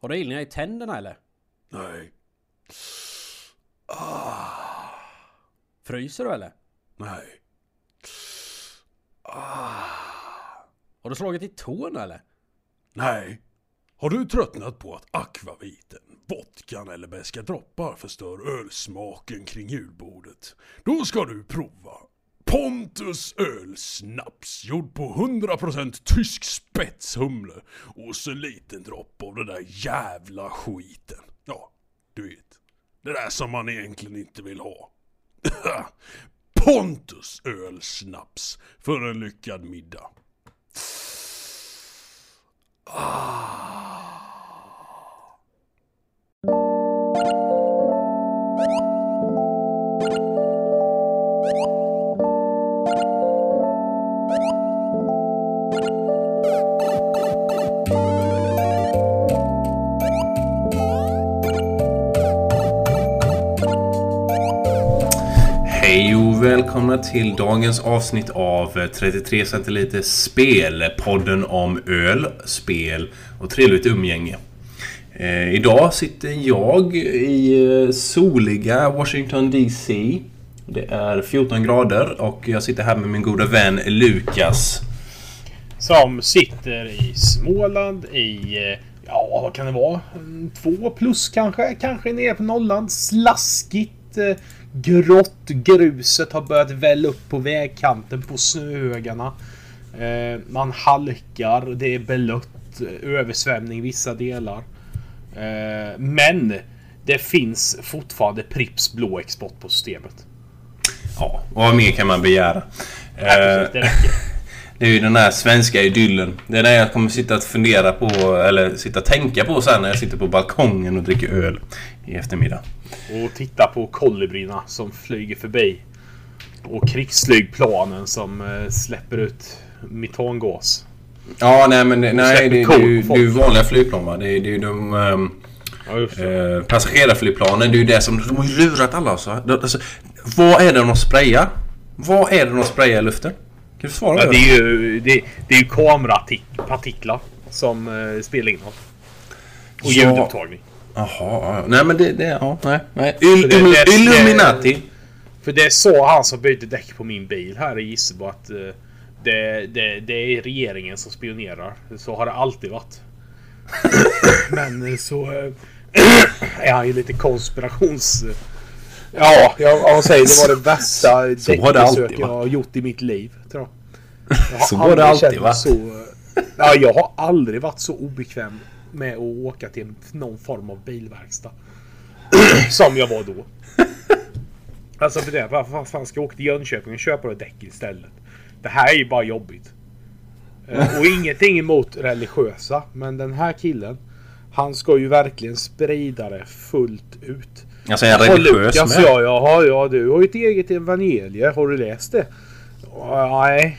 Har du ilningar i tänderna eller? Nej. Ah, Fryser du eller? nej. Har du slagit i tån eller? Nej. Har du tröttnat på att akvaviten, vodkan eller beska droppar förstör ölsmaken kring julbordet? Då ska du prova Pontus ölsnaps gjord på 100% tysk spetshumle och så en liten droppe av den där jävla skiten. Ja, du vet. Det där som man egentligen inte vill ha. Pontus ölsnaps för en lyckad middag. Ah. Välkomna till dagens avsnitt av 33 centiliter spel. Podden om öl, spel och trevligt umgänge. Eh, idag sitter jag i eh, soliga Washington DC. Det är 14 grader och jag sitter här med min goda vän Lukas. Som sitter i Småland i... Eh, ja, vad kan det vara? Mm, två plus kanske? Kanske nere på nollan. Slaskigt. Eh, Grått. Gruset har börjat välla upp på vägkanten på snöhögarna. Eh, Man halkar. Det är blött. eh, Översvämning i vissa delar. Eh, Men det finns fortfarande Pripps blå export på systemet. Ja, och vad mer kan man begära? Ja, precis, det Eh, räcker. Det är ju den här svenska idyllen. Det är det jag kommer sitta och fundera på, eller sitta och tänka på sen när jag sitter på balkongen och dricker öl i eftermiddag. Och titta på kolibrierna som flyger förbi. Och krigsflygplanen som eh, släpper ut metangas. Ja, nej men det- nej, det, är ju, vanliga flygplan va? Det är, ju de ehm, Ja, eh, passagerarflygplanen. Det är ju det som... De har ju lurat alla alltså. Alltså. Vad är det de sprayar? Vad är det de sprayar i luften? Kan du svara Ja, det är ju, det, det är ju kamerapartiklar som eh, spelar in. Och Ja. ljudupptagning. Jaha, ja. nej men det... det ja, nej, nej. Il, il, det- Illuminati. För det sa han som bytte däck på min bil här i Gissebo att eh, det, det, det är regeringen som spionerar. Så har det alltid varit. Men eh, så är han ju lite konspirations... Ja, jag, jag säger det var det värsta däckbesök jag har gjort i mitt liv. Tror jag. jag har Så har det alltid varit. Så, eh, ja, jag har aldrig varit så obekväm med att åka till någon form av bilverkstad. Som jag var då. Alltså för det, varför fan ska jag åka till Jönköping och köpa det däck istället? Det här är ju bara jobbigt. Eh, Och ingenting emot religiösa, men den här killen han ska ju verkligen sprida det fullt ut. Alltså är jag religiös Lukas, med? ja, jaha, ja, du har ju ett eget evangelie. Har du läst det? Ja, Nej,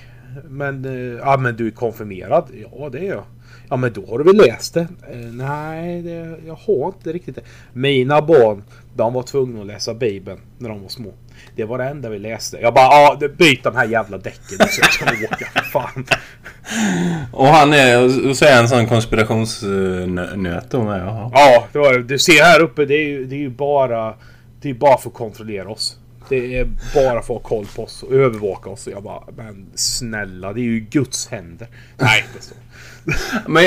men, eh, ja, men du är konfirmerad? Ja, det är jag. Ja, men då har du väl läst det? Eh, Nej, det, jag har inte riktigt det. Mina barn, de var tvungna att läsa Bibeln när de var små. Det var det enda vi läste. Jag bara, ja, det- byt de här jävla däcken så jag kan åka. Fan. Och han är... Och så är han en sån konspirationsnöt då med. Jaha. Ja, det var det. Du ser här uppe, det är ju, det är ju bara... Det är bara för att kontrollera oss. Det är bara för att ha koll på oss och övervaka oss. Och jag bara, men snälla, det är ju Guds händer. Nej, inte så. Men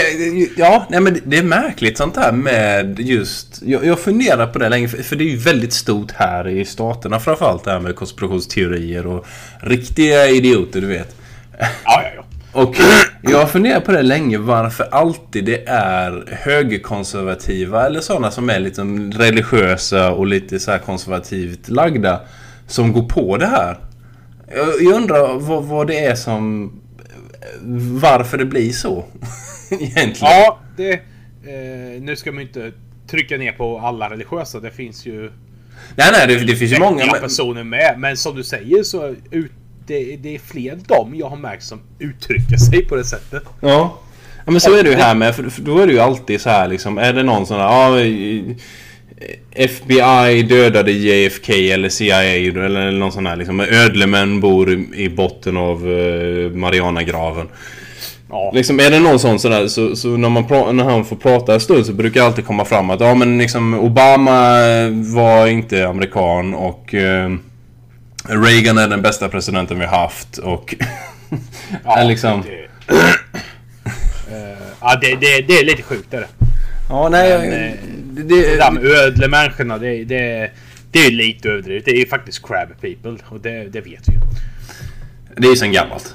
ja, nej men det är märkligt sånt här med just... Jag, jag funderar på det länge, för, det är ju väldigt stort här i staterna framförallt det här med konspirationsteorier och riktiga idioter, du vet. Ja, ja, ja. Och jag har funderat på det länge varför alltid det är högerkonservativa eller sådana som är lite religiösa och lite så här konservativt lagda som går på det här. Jag, jag undrar vad, vad det är som... Varför det blir så. Egentligen. Ja, det... Eh, nu ska man ju inte trycka ner på alla religiösa. Det finns ju... Nej, nej, det, det finns ju många... Men, personer med. Men som du säger så... Ut, det, det är fler dem jag har märkt som uttrycker sig på det sättet. ja. ja, men så är det ju här med. För, då är det ju alltid så här liksom. Är det någon sån här... Ja, i- FBI dödade JFK eller CIA eller någon sån här liksom. Ödlemän bor i, botten av uh, Marianagraven. Ja. Liksom är det någon sån sådär så, så när, man när han får prata en stund så brukar alltid komma fram att ja men liksom Obama var inte amerikan och eh, Reagan är den bästa presidenten vi har haft och... är liksom... Det, Eh, ja, det, det, det är lite sjukt är det. Ja nej... Men, eh, det, Det där med ödlemänniskorna, det, det, det är lite överdrivet. Det är ju faktiskt crab people och det, det vet vi ju. det är ju sen gammalt.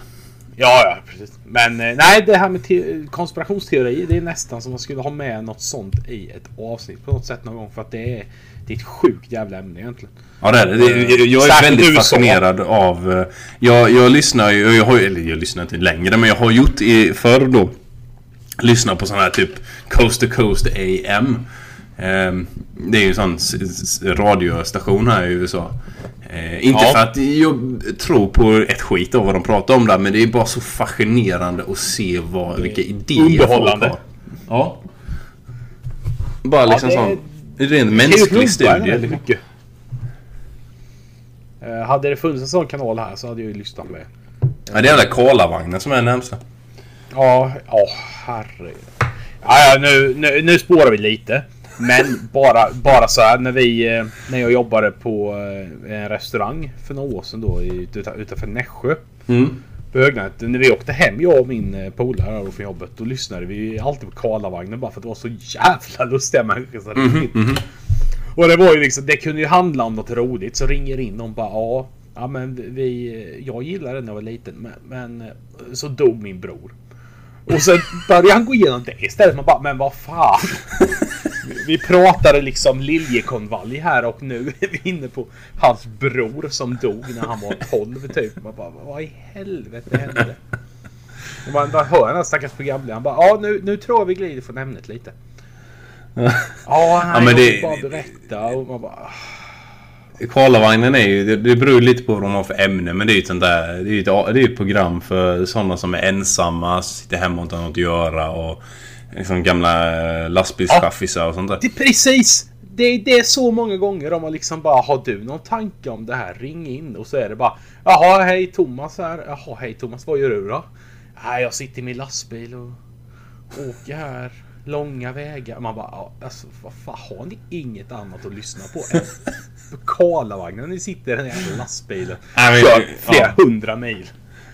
Ja, ja, precis. Men eh, nej, det här med te- konspirationsteori, det är nästan som man skulle ha med något sånt i ett avsnitt på något sätt någon gång. För att det är, det är ett sjukt jävla ämne egentligen. Ja det är det. det. Jag- Jag är Särskilt väldigt USA. fascinerad av... eh, Jag, jag lyssnar ju, jag har, eller jag lyssnar inte längre men jag har gjort i, förr då Lyssnat på sån här typ Coast to Coast AM. Ehm, Det är ju en sån radiostation här i USA. Eh, inte Ja. för att jag tror på ett skit av vad de pratar om där men det är bara så fascinerande att se vad, vilka idéer underhållande. folk har. Ja. Bara liksom sån... Det är en Det mänsklig studie. Eh, hade det funnits en sån kanal här så hade jag ju lyssnat med. Ja, det är den där Karlavagnen som är närmsta. Ja, ja herregud. Ja, nu, nu, nu spårar vi lite. Men bara, bara så här när vi... eh, När jag jobbade på eh, en restaurang för några år sedan då utanför Nässjö. Mm. På Högnätet. När vi åkte hem jag och min eh, polare från jobbet. Då lyssnade vi alltid på Karlavagnen bara för att det var så jävla lustiga människor som ringde in. Och det var ju liksom, det kunde ju handla om något roligt. Så ringer in och bara ja. Ja men vi, jag gillade den när jag var liten men, men så dog min bror. Och sen började han gå igenom det istället. Man bara, men vad fan. Vi- pratade liksom liljekonvalj här och nu är vi inne på hans bror som dog när han var 12 typ. Man bara, vad i helvete hände? Och man bara hör den här stackars programledaren bara, ja nu, nu tror jag vi glider från ämnet lite. Ja, nej, men jag det- bara berätta och man bara... Karlavagnen är ju, det, det beror lite på vad de har för ämne men det är ju ett sånt där, det är ju ett, det är ett program för sådana som är ensamma, sitter hemma och inte har något att göra och liksom gamla lastbilschaffisar lastbilschaffisar och sånt där. Det precis! Det är, det är så många gånger de har liksom bara Har du någon tanke om det här? Ring in och så är det bara Jaha hej Thomas här. Jaha hej Thomas vad gör du då? Nej jag sitter i min lastbil och åker här långa vägar. Man bara alltså vad fan har ni inget annat att lyssna på än på Karlavagnen? Ni sitter i den jävla lastbilen. Nej, men- flera ja. hundra mil.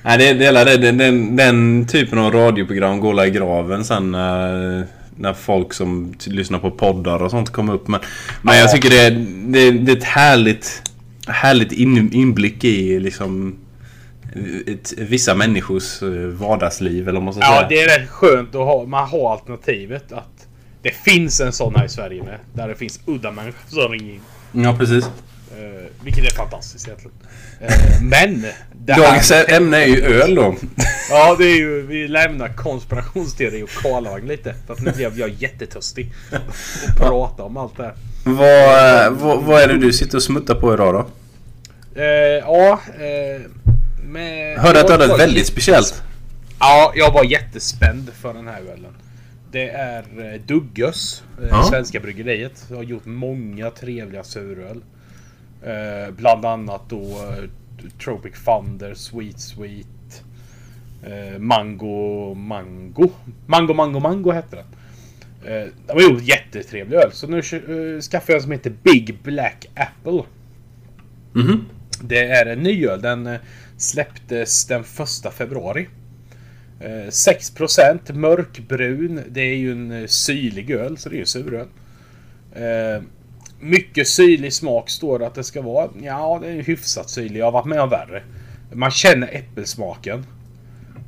Nej det, det, det, den, den, den typen av radioprogram går i graven sen när, när folk som lyssnar på poddar och sånt kommer upp. Men, men jag tycker det är, det, det är ett härligt, härligt in, inblick i liksom ett, vissa människors eh, vardagsliv eller vad man ska Ja säga. det är rätt skönt att ha, man har alternativet att det finns en sån här i Sverige med. Där det finns udda människor som ringer in. Ja precis. Eh, vilket är fantastiskt egentligen. Eh, men... Dagens ämne är ju öl då. Ja, det är ju... Vi lämnar konspirationsteori och Karlavagn lite. För att nu blev jag jättetörstig. Och prata om allt det här. Vad, eh, vad, vad är det du sitter och smuttar på idag då? Eh, ja, eh, med... Hörde att du hade ett väldigt speciellt. Ja, jag var jättespänd för den här ölen. Det är eh, Duggös, eh, Ja. svenska bryggeriet. Har gjort många trevliga suröl. Eh, bland annat då Tropic Thunder, Sweet Sweet, eh, Mango Mango. Mango Mango Mango hette den. Eh, de har gjort jättetrevlig öl. Så nu skaffade jag en som heter Big Black Apple. Mhm. Det är en ny öl. Den släpptes den första februari. Eh, 6% mörkbrun. Det är ju en eh, syrlig öl, så det är ju suröl. Eh, mycket syrlig smak står det att det ska vara. Ja, det är hyfsat syrlig. Jag har varit med om värre. Man känner äppelsmaken.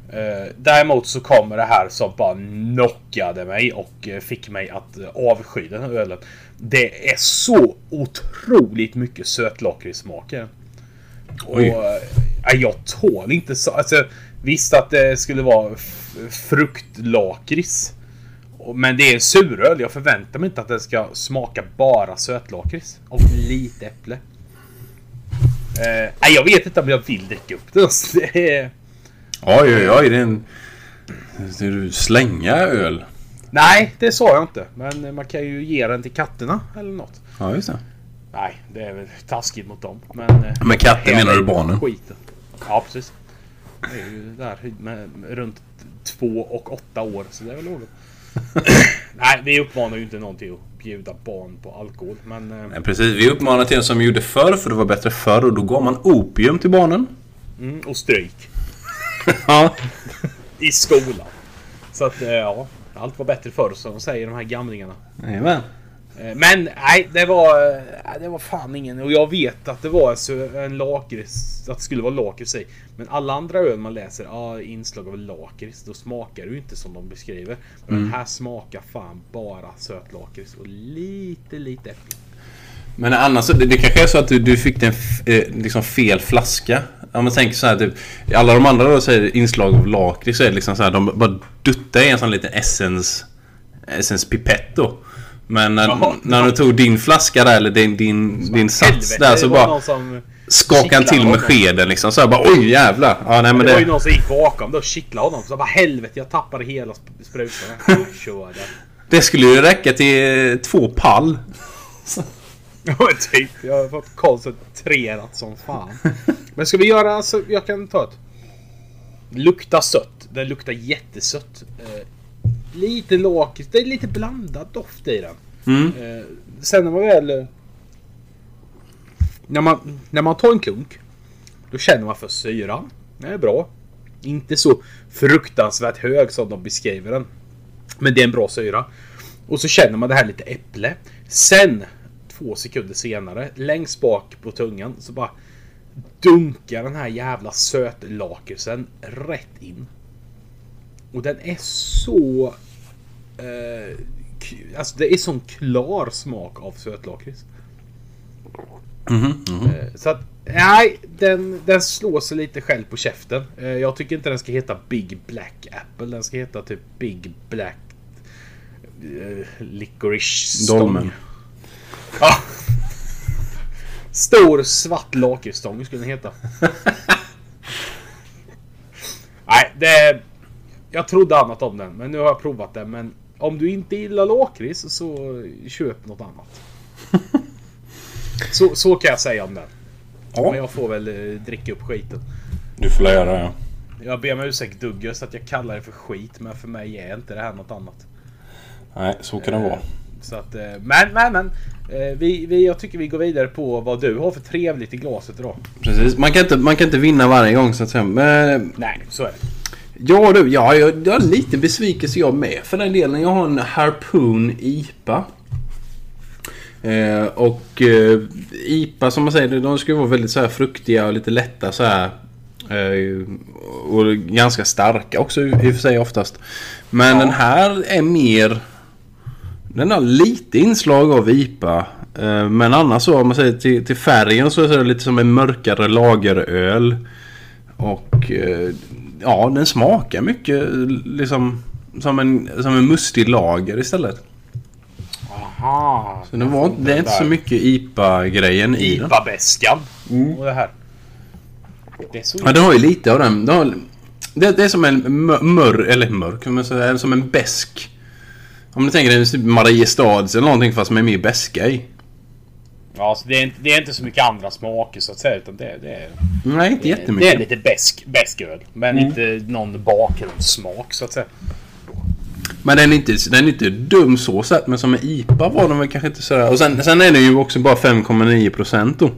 Eh, däremot så kommer det här som bara knockade mig och eh, fick mig att eh, avsky den här ölen. Det är så otroligt mycket sötlakritssmak i den. Och eh, jag tål inte så. Alltså, visst att det skulle vara fruktlakrits. Men det är suröl. Jag förväntar mig inte att den ska smaka bara sötlakrits. Och lite äpple. Eh, jag vet inte om jag vill dricka upp den. Det är... Oj oj oj, det är en... Ska du slänga öl? Nej, det sa jag inte. Men man kan ju ge den till katterna eller något. Ja just det. Nej, det är väl taskigt mot dem. Men... eh, Med katter menar du barnen? Skiten. Ja, precis. Det är ju där med, runt två och åtta år. Så det är väl lagom. Nej, vi uppmanar ju inte någon till att bjuda barn på alkohol. Men... eh, Nej, precis. Vi uppmanar till en som gjorde förr, för det var bättre förr. Och då gav man opium till barnen. Mm, och stryk. Ja. I skolan. Så att, eh, ja. Allt var bättre förr, som de säger de här gamlingarna. Jajamän. Eh, Men nej, det var, eh, det var fan ingen. Och jag vet att det var alltså en lakrits, att det skulle vara lakrits i. Men alla andra öl man läser, ah, inslag av lakrits, då smakar det ju inte som de beskriver. Men den här smakar fan bara söt lakrits och lite, lite äpple. Men annars, det, det kanske är så att du, du fick en f- eh, liksom fel flaska. Om man tänker så här, typ, alla de andra då säger inslag av lakrits så är det liksom så här, de bara duttar i en sån liten essence, essence pipett då. Men när, Jaha. när du tog din flaska där, eller din, din, din sats där det så bara skakade han till med skeden liksom. Så här bara oj jävlar. Ja, nej, men det var ju det, någon som gick bakom då och kittlade honom. Så bara helvete, jag tappade hela sp- sprutan. Jag det skulle ju räcka till eh, två pall. Ja typ. Jag har fått koncentrerat som fan. Men ska vi göra så jag kan ta ett. Luktar sött. Den luktar jättesött. Lite lakrits. Det är lite blandad doft i den. Mm. Eh, sen när man väl... eh, När man, när man tar en klunk. Då känner man för syran. Det är bra. Inte så fruktansvärt hög som de beskriver den. Men det är en bra syra. Och så känner man det här lite äpple. Sen, två sekunder senare, längst bak på tungan så bara dunkar den här jävla sötlakritsen rätt in. Och den är så... Eh, alltså det är sån klar smak av sötlakrits. Eh, Så att, nej, den, den slår sig lite själv på käften. Eh, Jag tycker inte den ska heta Big Black Apple. Den ska heta typ Big Black uh, Licorice Stång. Dolmen. Ja. Stor svart lakritsstång skulle den heta. nej, det... Jag trodde annat om den, men nu har jag provat den. Men om du inte gillar lakrits så köp något annat. Så, så kan jag säga om den. Men Ja, jag får väl eh, dricka upp skiten. du får göra det. Jag ber om ursäkt Douglas att jag kallar det för skit, men för mig är inte det här något annat. Nej, så kan det vara. Så att, eh, men, men, men. eh, Vi, vi, jag tycker vi går vidare på vad du har för trevligt i glaset idag. Precis. Man kan, inte, man kan inte vinna varje gång så att säga. Men Nej, så är det. Ja du, ja, jag, jag är lite besvikelse jag med för den delen. Jag har en Harpoon IPA. Eh, och eh, IPA som man säger, de ska ju vara väldigt så här fruktiga och lite lätta så här. Eh, och ganska starka också i och för sig oftast. Men den här är mer... Den har lite inslag av IPA. Eh, men annars så om man säger till, till färgen så är det lite som en mörkare lageröl. Och eh, ja, den smakar mycket liksom som en, som en mustig lager istället. Aha. Så det, var, det är inte så mycket IPA-grejen i den. IPA-bäskan. Och det här. Det är så Ja, den har ju lite av den. Den har, det, det är som en mör, mör eller mörk, men så som en besk. Om du tänker dig typ Mariestads eller någonting fast med mer beska i. Ja, så det, är inte, det är inte så mycket andra smaker så att säga. Utan det, det, är, Nej, inte det är jättemycket. lite besk, öl. Men inte någon bakgrundssmak så att säga. Men den är, inte, den är inte dum så sett, men som en IPA var den väl kanske inte sådär. Och sen, sen är den ju också bara 5,9% då.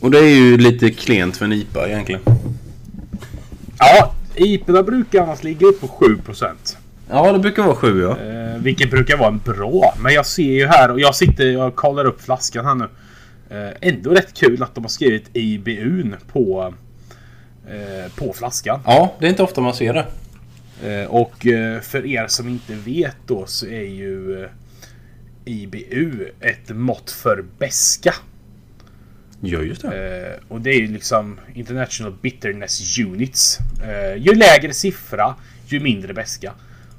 Och det är ju lite klent för en IPA egentligen. Ja, IPA brukar annars ligga upp på 7%. Ja, det brukar vara 7 ja. Eh, vilket brukar vara en bra. Men jag ser ju här och jag sitter och kollar upp flaskan här nu. Eh, ändå rätt kul att de har skrivit IBUn på, eh, på flaskan. Ja, det är inte ofta man ser det. Eh, och eh, för er som inte vet då så är ju eh, IBU ett mått för beska. Ja, just det. Eh, och det är ju liksom International Bitterness Units. Eh, ju lägre siffra, ju mindre beska.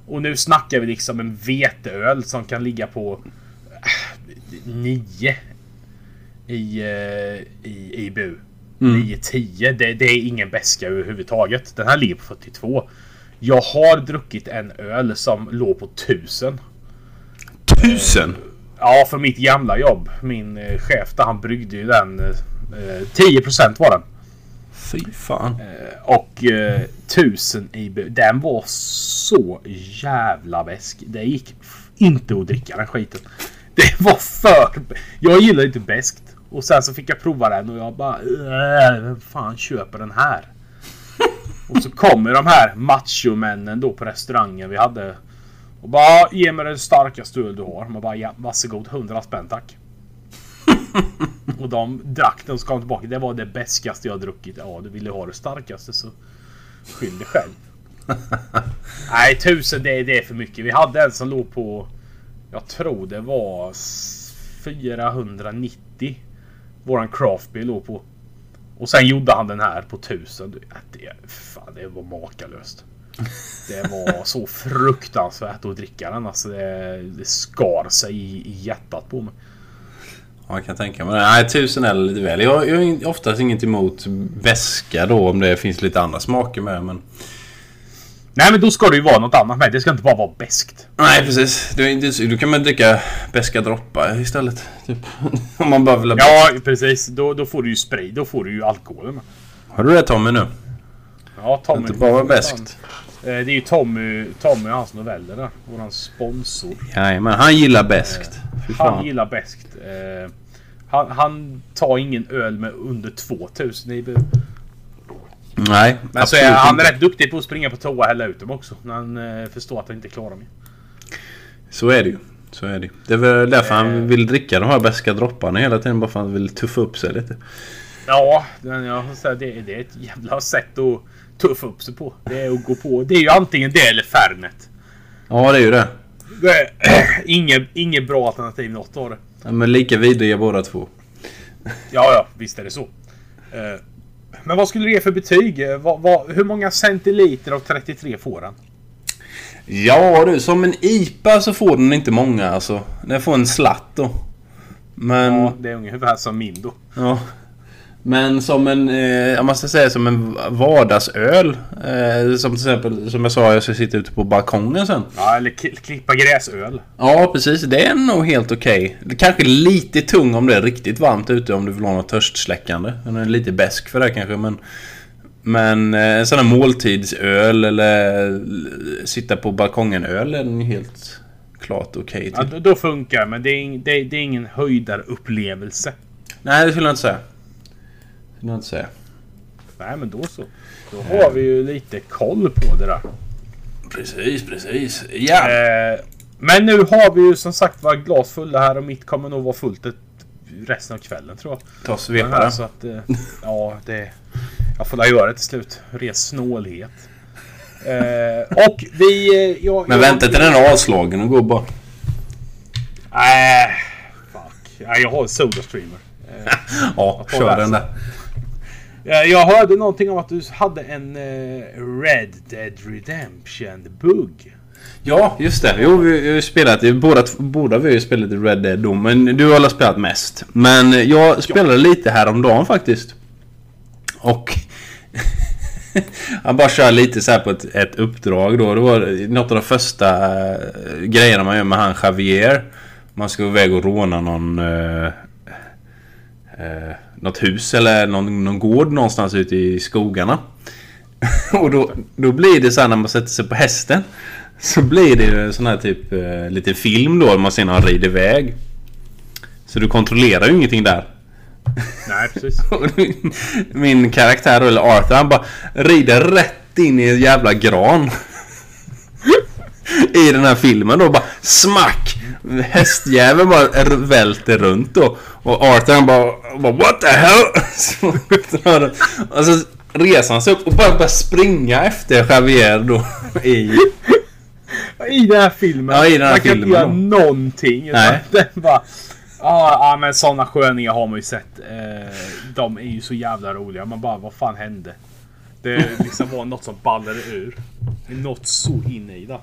Och nu snackar vi liksom en veteöl som kan ligga på 9 i, eh, i IBU. 9-10. Det, det är ingen beska överhuvudtaget. Den här ligger på 42. Jag har druckit en öl som låg på 1000. Tusen! Ja, för mitt gamla jobb. Min eh, chef där, han bryggde ju den. Eh, 10% var den. Fy fan. Och eh, 1000 IBU. Den var så jävla besk. Det gick inte att dricka den skiten. Det var för... Jag gillar inte beskt. Och sen så fick jag prova den och jag bara... "Äh, Vem fan köper den här? och så kommer de här machomännen då på restaurangen vi hade. Och bara ge mig den starkaste öl du har. Man bara ja, varsågod 100 spänn tack. och de drack den och så kom tillbaka. Det var det bäskaste jag druckit. Ja, du ville ha det starkaste så skyll dig själv. Nej, tusen det, det är för mycket. Vi hade en som låg på... Jag tror det var s- 490. Våran craftbil låg på. Och sen gjorde han den här på 1000. Du, äh, Det, fan, det var makalöst. Det var så fruktansvärt att dricka den. Alltså det, det skar sig i, i hjärtat på mig. Jag kan tänka mig det. Nej, tusen är lite väl. Jag, jag har oftast inget emot väska då om det finns lite andra smaker med. Men... Nej men då ska det ju vara något annat med. Det ska inte bara vara beskt. Nej, precis. Du, du kan man dricka beska droppar istället. Typ. om man bara vill ha Ja precis. Då, då får du ju spray. Då får du ju alkoholen. Har du det Tommy nu? Ja Tommy. Inte bara beskt. Eh, Det är ju Tommy, Tommy och hans noveller där. Våran sponsor. Jajamän, han gillar. Fy Han gillar beskt. Han, han tar ingen öl med under 2000 IBU. Nej, Men så absolut är han inte. rätt duktig på att springa på toa och hälla ut dem också. När han eh, förstår att han inte klarar mer. Så är det ju. Så är det. Det är väl därför Eh. han vill dricka de här beska dropparna hela tiden. Bara för att han vill tuffa upp sig lite. Ja, det, det är ett jävla sätt att tuffa upp sig på. Det är att gå på. Det är ju antingen det eller Fernet. Ja, det är ju det. Det är inget, inget bra alternativ något av det. Ja, men lika vidriga båda två. Ja, ja, visst är det så. Eh, Men vad skulle du ge för betyg? Eh, hur många centiliter av 33 får den? Ja du, som en IPA så får den inte många alltså. Den får en slatt då. Men... Ja, det är ungefär som min då. Ja. Men som en, eh, jag måste säga som en vardagsöl. Eh, som till exempel, som jag sa, jag ska sitta ute på balkongen sen. Ja, eller klippa gräsöl. Ja, precis. Det är nog helt okej. Det kanske lite tung om det är riktigt varmt ute om du vill ha något törstsläckande. Den är lite besk för det kanske, men... Men eh, en sån här måltidsöl eller l- sitta på balkongen-öl är den helt klart okej Ja, till. då, då funkar men det är, det, det är ingen höjdarupplevelse. Nej, det skulle jag inte säga. Skulle jag inte säga. Nej, men då så. Då har vi ju lite koll på det där. Precis, precis. Ja! Eh, men nu har vi ju som sagt var glas fulla här och mitt kommer nog vara fullt ett, resten av kvällen tror jag. Ta och svepa Ja, den. så att, eh, ja, det... Jag får la göra det till slut. Ren snålhet. Eh, och vi... eh, Jag, Men jag, vänta till den är avslagen och gå bara. Nej, fuck. Ja, jag har en Sodastreamer. Eh, Ja, kör den där. Eh, jag hörde någonting om att du hade en eh, Red Dead Redemption bugg. Ja, just det. Jo, vi har ju spelat. Båda, båda vi har ju spelat i Red Dead då, men du har spelat mest. Men jag spelade lite häromdagen faktiskt. Och... Han bara kör lite så på ett, ett uppdrag då. Det var något av de första eh, grejerna man gör med han Javier. Man ska iväg och råna någon... Uh, något hus eller någon, någon gård någonstans ute i skogarna. och då, då blir det så här när man sätter sig på hästen. Så blir det ju sån här typ eh, lite film då. Man ser när han rider iväg. Så du kontrollerar ju ingenting där. Nej, precis. Min karaktär eller Arthur, han bara rider rätt in i en jävla gran. I den här filmen då bara smack! Hästjäveln bara välter runt då. Och Arthur han bara, bara What the hell? Och så reser han sig upp och bara börjar springa efter Javier då. I... I den här filmen. Ja, i den här man kan filmen inte göra någonting. Nej. Den bara... Ja, ja, men sådana sköningar har man ju sett. Eh, de är ju så jävla roliga. Man bara, vad fan hände? Det liksom var något som ballade ur. Något så inne i det.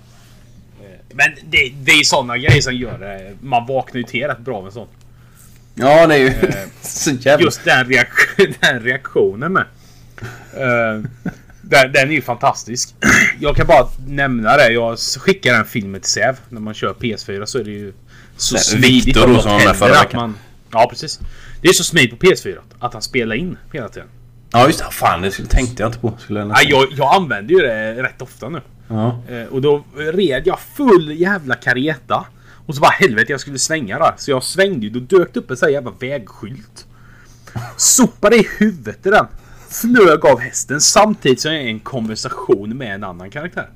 Eh, Men det, det är sådana grejer som gör det. Man vaknar ju till rätt bra med sånt. Ja, det är ju så jävla... Just den, reak- den reaktionen med. Eh, den, den är ju fantastisk. Jag kan bara nämna det. Jag skickar den filmen till Säv. När man kör PS4 så är det ju så Nej, smidigt. Victor som var med förra veckan. man- Ja, precis. Det är så smidigt på PS4 att han spelar in hela tiden. Ja just det, fan det tänkte jag inte på. Skulle jag nästan- jag, jag använder ju det rätt ofta nu. Ja. Eh, och då red jag full jävla kareta. Och så bara helvete jag skulle svänga där. Så jag svängde ju. Då dök det upp en sån här jävla vägskylt. Sopade i huvudet i den. Flög av hästen samtidigt som jag är i en konversation med en annan karaktär.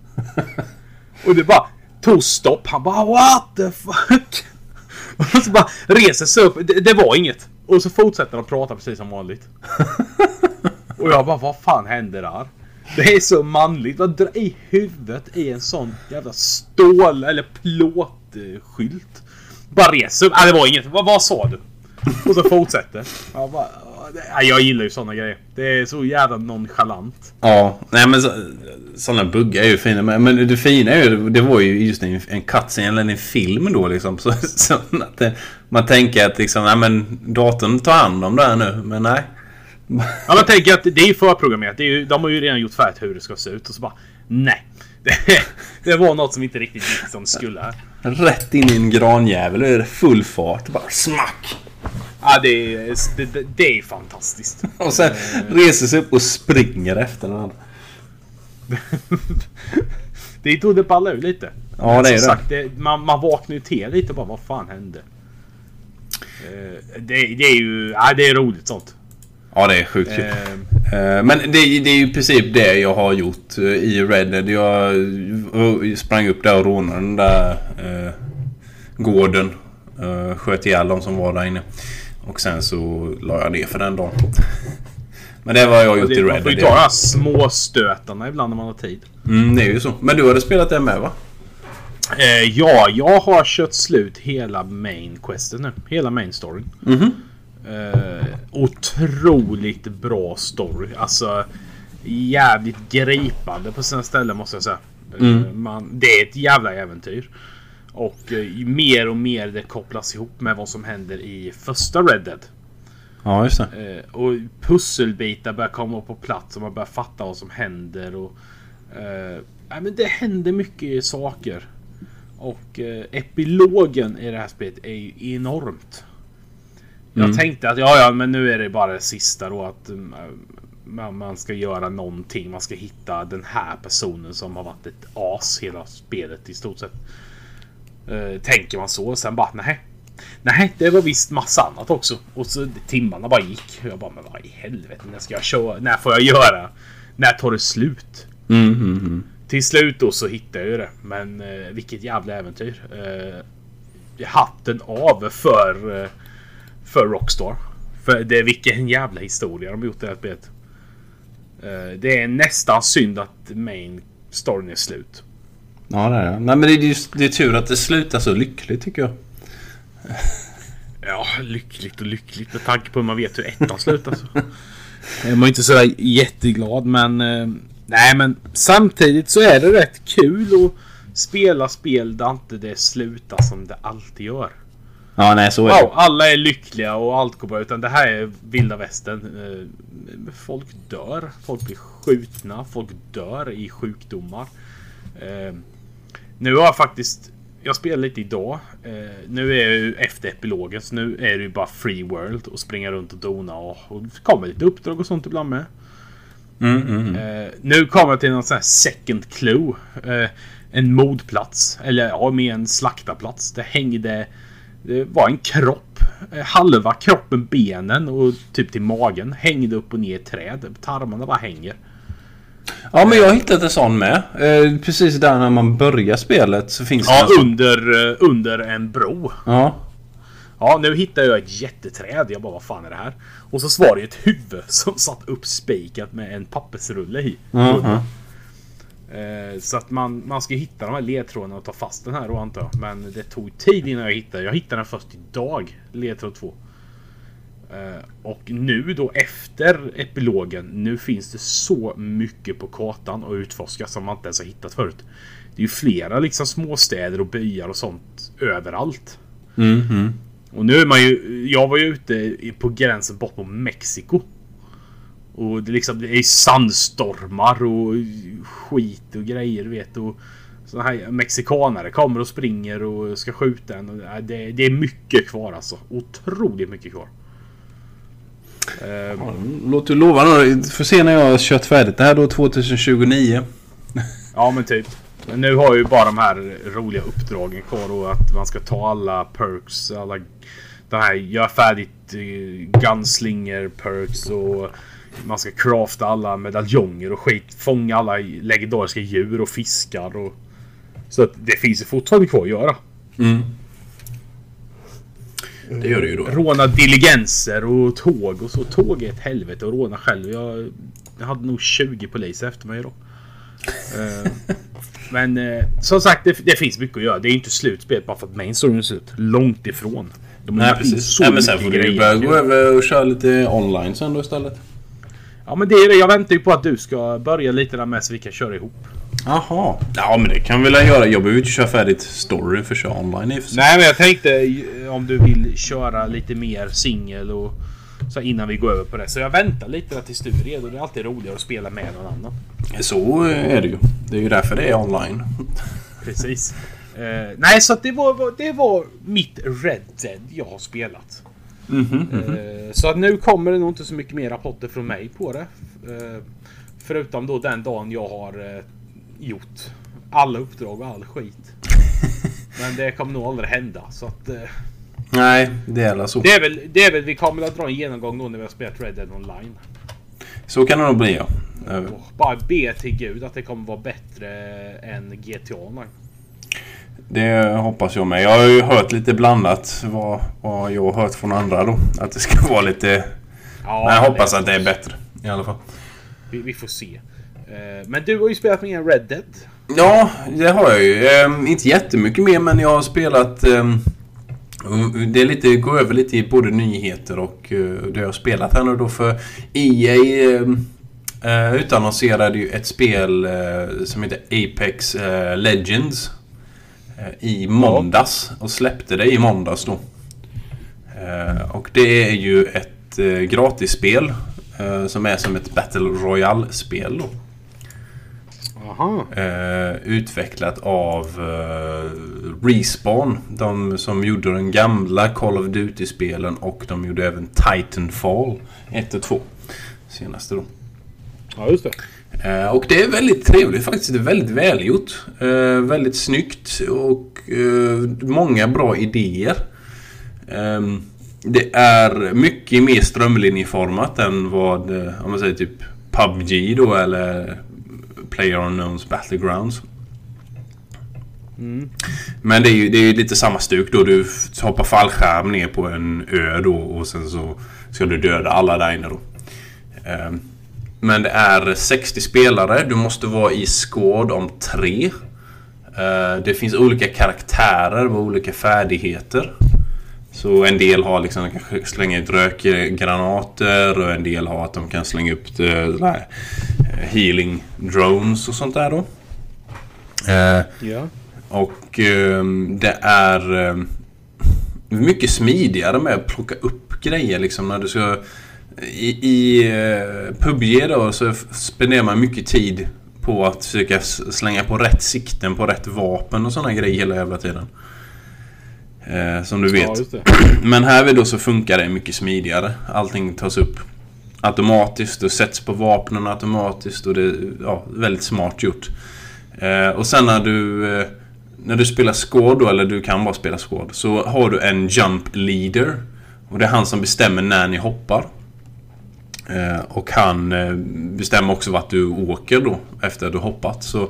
Och det bara tog stopp. Han bara what the fuck? Och så bara reser sig upp. Det, det var inget. Och så fortsätter de prata precis som vanligt. Och jag bara vad fan hände där? Det är så manligt. Vad drar i huvudet i en sån jävla stål eller plåtskylt? Bara reser upp. Ah, det var inget. Vad, vad sa du? Och så fortsätter. Jag bara... Jag gillar ju såna grejer. Det är så jävla nonchalant. Ja, nej men så, sådana buggar är ju fina. Men, men det fina är ju, det var ju just en, en cutscene eller en film då liksom. Så, så att det, man tänker att liksom, nej men datorn tar hand om det här nu. Men nej. Ja, man tänker att det är förprogrammerat. Det är ju, de har ju redan gjort färdigt hur det ska se ut. Och så bara... Nej. Det, det var något som inte riktigt gick som det skulle. Rätt in i en granjävel och är det full fart. Bara smack! Ja, det är, det, det, är fantastiskt. Och sen reser sig upp och springer efter den andra. Det tog det balla ur lite. Ja, det är sagt, det, man, man vaknar ju till lite bara vad fan hände? Eh, det, det är ju... Ja, det är roligt sånt. Ja, det är sjukt kul. Eh, Eh, Men det, det är ju i princip det jag har gjort eh, i Red Dead. Jag sprang upp där och rånade den där eh, gården. Eh, sköt ihjäl de som var där inne. Och sen så la jag ner för den dagen. Men det var jag gjort det, i man Red får ju Dead. ta de här småstötarna ibland när man har tid. Mm, det är ju så. Men du hade spelat det med va? Eh, ja, jag har kört slut hela main questen nu. Hela main storyn. Mhm. Eh, otroligt bra story. Alltså jävligt gripande på sina ställen måste jag säga. Eh, man, det är ett jävla äventyr. Och eh, mer och mer det kopplas ihop med vad som händer i första Red Dead. Ja, just det. Eh, och pusselbitar börjar komma på plats och man börjar fatta vad som händer. Och, eh, men det händer mycket saker. Och eh, epilogen i det här spelet är ju enormt. Jag tänkte att ja, ja, men nu är det bara det sista då att mm, man, man ska göra någonting. Man ska hitta den här personen som har varit ett as hela spelet i stort sett. Eh, tänker man så. Sen bara nej. Nej, det var visst massa annat också. Och så timmarna bara gick. Jag bara, men vad i helvete, när ska jag köra? När får jag göra? När tar det slut? Mm, mm, mm. Till slut då så hittade jag ju det. Men eh, vilket jävla äventyr. Eh, hatten av för, eh, för Rockstar. För det är vilken jävla historia de har gjort i det här spelet. Eh, det är nästan synd att main storyn är slut. Ja, det är det. Nej, men det är, just, det är tur att det slutar så lyckligt tycker jag. Ja, lyckligt och lyckligt med tanke på hur man vet hur ettan slutar. Så. Jag var inte sådär jätteglad men... Eh, nej men samtidigt så är det rätt kul att spela spel där inte det slutar som det alltid gör. Ja, nej så är det. Wow, alla är lyckliga och allt går bra. Utan det här är vilda västern. Eh, Folk dör. Folk blir skjutna. Folk dör i sjukdomar. Eh, Nu har jag faktiskt... Jag spelar lite idag. Eh, Nu är jag ju efter epilogen. Så nu är det ju bara free world. Och springa runt och dona. Och, och det kommer lite uppdrag och sånt ibland med. Mm, mm, mm. Nu kommer jag till någon sån här second clue. En mordplats. Eller ja, med en slaktarplats. Det hängde... Det var en kropp. Eh, halva kroppen, benen och typ till magen hängde upp och ner i träd. Tarmarna bara hänger. Ja, men jag har hittat en sån med. Eh, precis där när man börjar spelet så finns det Ja, en sån. under, eh, under en bro. Ja. Ja, nu hittade jag ett jätteträd. Jag bara, vad fan är det här? Och så var det ett huvud som satt uppspikat med en pappersrulle i. Mhm. Eh, Så att man, man ska hitta de här ledtrådarna och ta fast den här då antar jag. Men det tog tid innan jag hittade. Jag hittade den först idag. Ledtråd 2. Eh, Och nu då efter epilogen. Nu finns det så mycket på kartan att utforska som man inte ens har hittat förut. Det är ju flera liksom småstäder och byar och sånt överallt. Mhm. Och nu är man ju... Jag var ju ute på gränsen bort på Mexiko. Och det, liksom, det är sandstormar och skit och grejer du vet. Och såna här mexikanare kommer och springer och ska skjuta en. Och det, det är mycket kvar alltså. Otroligt mycket kvar. Eh, Låter ju lovande. Får se när jag har kört färdigt det här då 2029. Ja men typ. Men nu har jag ju bara de här roliga uppdragen kvar och att man ska ta alla perks. Alla den här gör färdigt uh, gunslinger perks och man ska crafta alla medaljonger och skit. Fånga alla legendariska djur och fiskar och... Så att det finns ju fortfarande kvar att göra. Mm. Det gör det ju då. Råna diligenser och tåg och så. Tåg är ett helvete att råna själv. Jag, jag hade nog 20 poliser efter mig då. Eh, men eh, som sagt, det, det finns mycket att göra. Det är inte slutspel bara för att main storyn är slut. Långt ifrån. De Nej precis. så Nej, men sen får du börja gå över och köra lite online sen då istället. Ja men det är det. Jag väntar ju på att du ska börja lite där med så vi kan köra ihop. Jaha. Ja men det kan vi väl göra. Jag behöver ju inte köra färdigt story för att köra online i. Nej men jag tänkte om du vill köra lite mer singel och så innan vi går över på det. Så jag väntar lite där tills du är redo. Det är alltid roligare att spela med någon annan. Så är det ju. Det är ju därför det är online. Precis. Eh, nej, så det var, det var mitt Red Dead jag har spelat. Eh, så att nu kommer det nog inte så mycket mer rapporter från mig på det. Eh, förutom då den dagen jag har eh, gjort alla uppdrag och all skit. Men det kommer nog aldrig hända. Så att, Nej, det är så. det, är väl, det är väl vi kommer att dra en genomgång då när vi har spelat Red Dead Online. Så kan det nog bli ja. Bara be till gud att det kommer vara bättre än GTA Online. Det hoppas jag med. Jag har ju hört lite blandat vad, vad jag har hört från andra då. Att det ska vara lite... Ja, Men jag det- hoppas att det är bättre. I alla fall. Vi, vi får se. Eh, Men du har ju spelat med Red Dead. Ja, det har jag ju. Ehm, inte jättemycket mer men jag har spelat... ehm, det är lite, går över lite i både nyheter och uh, det jag har spelat här nu då för EA um, uh, utannonserade ju ett spel eh, som heter Apex eh, Legends eh, i måndags och släppte det i måndags då. Eh, och det är ju ett uh, gratisspel eh, som är som ett Battle Royale-spel då. Eh, utvecklat av eh, Respawn. De som gjorde den gamla Call of Duty-spelen och de gjorde även Titanfall 1 och 2. Senaste då. Ja, just det. Eh, och det är väldigt trevligt faktiskt. Det är väldigt välgjort. Eh, väldigt snyggt och eh, många bra idéer. Ehm, det är mycket mer strömlinjeformat än vad, om man säger typ PubG då eller Player Unknowns Battlegrounds. Men det är, ju, det är ju lite samma stuk då. Du hoppar fallskärm ner på en ö då och sen så ska du döda alla där inne då. Men det är 60 spelare. Du måste vara i squad om tre. Eh, Det finns olika karaktärer med olika färdigheter. Så en del har liksom, de kanske slänga ut rökgranater och en del har att de kan slänga upp här, eh, healing drones och sånt där då. Eh, Ja. och ehm, det är ehm, mycket smidigare med att plocka upp grejer liksom när du ska... I, i uh, PubG då så spenderar man mycket tid på att försöka slänga på rätt sikten på rätt vapen och sådana grejer hela jävla tiden. Eh, som du vet. Ja. Men här vid då så funkar det mycket smidigare. Allting tas upp automatiskt och sätts på vapnen automatiskt och det är ja, väldigt smart gjort. Eh, och sen när du eh, när du spelar squad då, eller du kan bara spela squad, så har du en jump leader. Och det är han som bestämmer när ni hoppar. Eh, och han eh, bestämmer också vart du åker då efter att du hoppat. Så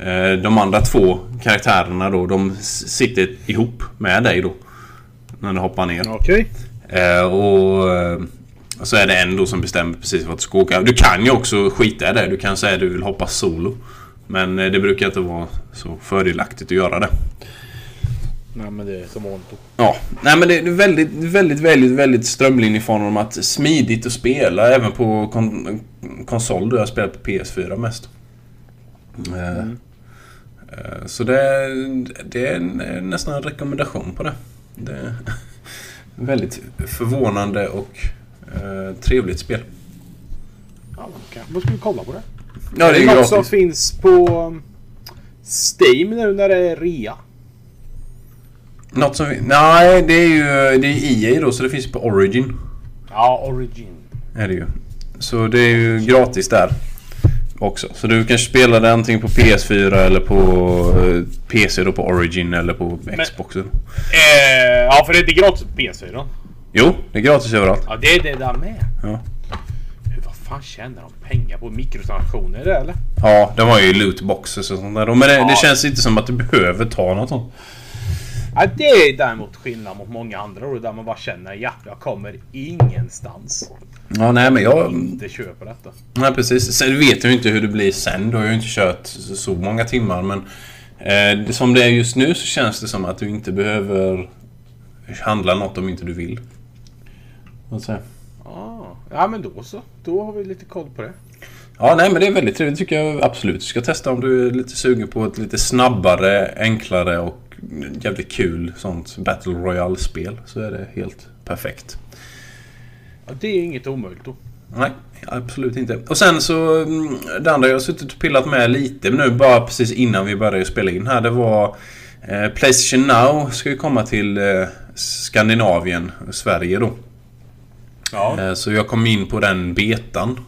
eh, de andra två karaktärerna då, de sitter ihop med dig då. När du hoppar ner. Okej. Eh, och, så är det en då som bestämmer precis vart du ska åka. Du kan ju också skita i det. Du kan säga att du vill hoppa solo. Men det brukar inte vara så fördelaktigt att göra det. Nej men det är som vanligt. Ja, nej men det är väldigt, väldigt, väldigt, väldigt strömlinjeformat. Smidigt att spela även på kon konsol. Du har spelat på PS4 mest. Eh, eh, Så det, är- det är eh, nästan en rekommendation på det. Det är väldigt förvånande och trevligt spel. Ja, man kan- man skulle kolla på det. Ja, det är det något gratis. som finns på Steam nu när det är rea. Något som... vi- Nej, det är ju det är EA då så det finns på Origin. Ja, Origin. Är det ju. Så det är ju gratis där. Också. Så du kan spela det antingen på PS4 eller på eh, PC då på Origin eller på Xboxen. Eh, ja, för det är inte gratis på PS4. Jo, det är gratis överallt. Ja, det är det där med. Ja. Hur, vad fan tjänar de pengar på? Mikrotransaktioner eller? Ja, de har ju lootboxes och sånt där. Men det, Ja. det känns inte som att du behöver ta något sånt. Ja, det är däremot skillnad mot många andra och där man bara känner ja, jag kommer ingenstans. Ja, nej men jag... Inte köper detta. Nej precis. Sen vet jag ju inte hur det blir sen. Du har ju inte kört så många timmar men... Eh, som det är just nu så känns det som att du inte behöver handla något om inte du vill. Vad säger jag? Ah, ja, men då så. Då har vi lite koll på det. Ja, nej men det är väldigt trevligt tycker jag absolut. Du ska testa om du är lite sugen på ett lite snabbare, enklare och jävligt kul sånt Battle Royale-spel. Så är det helt perfekt. Ja, det är inget omöjligt då. Nej, absolut inte. Och sen så... mm, Det andra jag har suttit och pillat med lite nu bara precis innan vi började spela in här. Det var... Eh, Playstation Now ska ju komma till eh, Skandinavien, Sverige då. Ja. Eh, så jag kom in på den betan.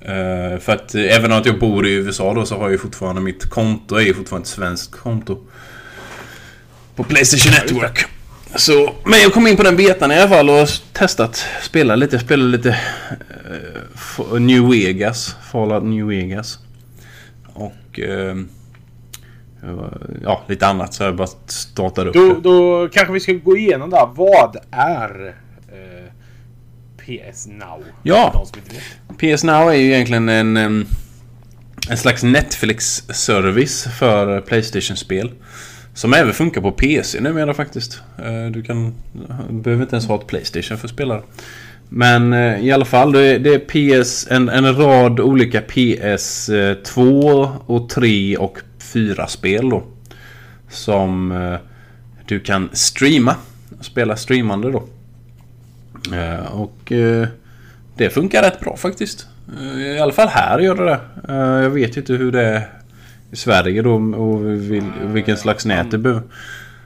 Eh, för att eh, även om jag bor i USA då så har jag ju fortfarande mitt konto är ju fortfarande ett svenskt konto. På Playstation Network. Så, men jag kom in på den betan i alla fall och testat spela lite. Spela lite F- New Vegas. Fallout New Vegas. Och eh, ja, lite annat så jag bara startade upp Då, då kanske vi ska gå igenom där. Vad är eh, PS Now? Ja. PS Now är ju egentligen en, em, en slags Netflix-service för Playstation-spel. Som även funkar på PC numera faktiskt. Eh, du kan... Du behöver inte ens ha ett Playstation för att spela. Men eh, i alla fall, det är, det är PS, en, en rad olika PS2 eh, och 3 och 4-spel då. Som du kan streama. Spela streamande då. Och det funkar rätt bra faktiskt. I alla fall här gör det det. Jag vet inte hur det är Sverige då och vil, vilken slags nät det behöver.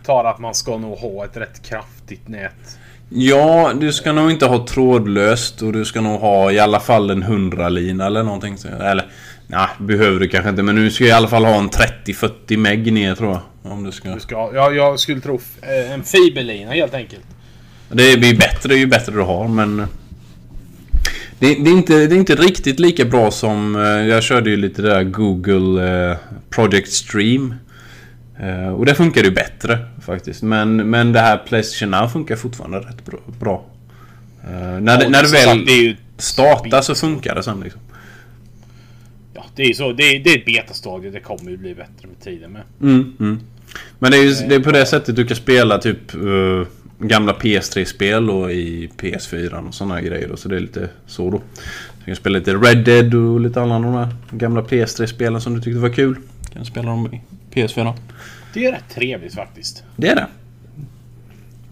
Tar att man ska nog ha ett rätt kraftigt nät. Ja, du ska nog inte ha trådlöst och du ska nog ha i alla fall en 100-lina eller någonting. Eller, nej, behöver du kanske inte. Men du ska i alla fall ha en 30-40 meg ner tror jag. Om du ska. Du ska, ja, jag skulle tro eh, en fiberlina helt enkelt. Det blir bättre ju bättre du har men... Det, det, är inte, det är inte riktigt lika bra som... eh, Jag körde ju lite där Google eh, Project Stream. Eh, Och det funkar ju bättre faktiskt. Men, men det här Playstation Now funkar fortfarande rätt bra. när, det, när sagt, väl det är ju startar så funkar det sen liksom. Ja, det är så. Det är, det är ett betastadie. Det kommer ju bli bättre med tiden med. Mm, mm. Men det är ju det är på det sättet du kan spela typ eh, gamla PS3-spel och i PS4 och sådana grejer. då. Så det är lite så då. Du kan spela lite Red Dead och lite alla de här gamla PS3-spelen som du tyckte var kul. Du kan spela dem i PS4. Det är rätt trevligt faktiskt. Det är det.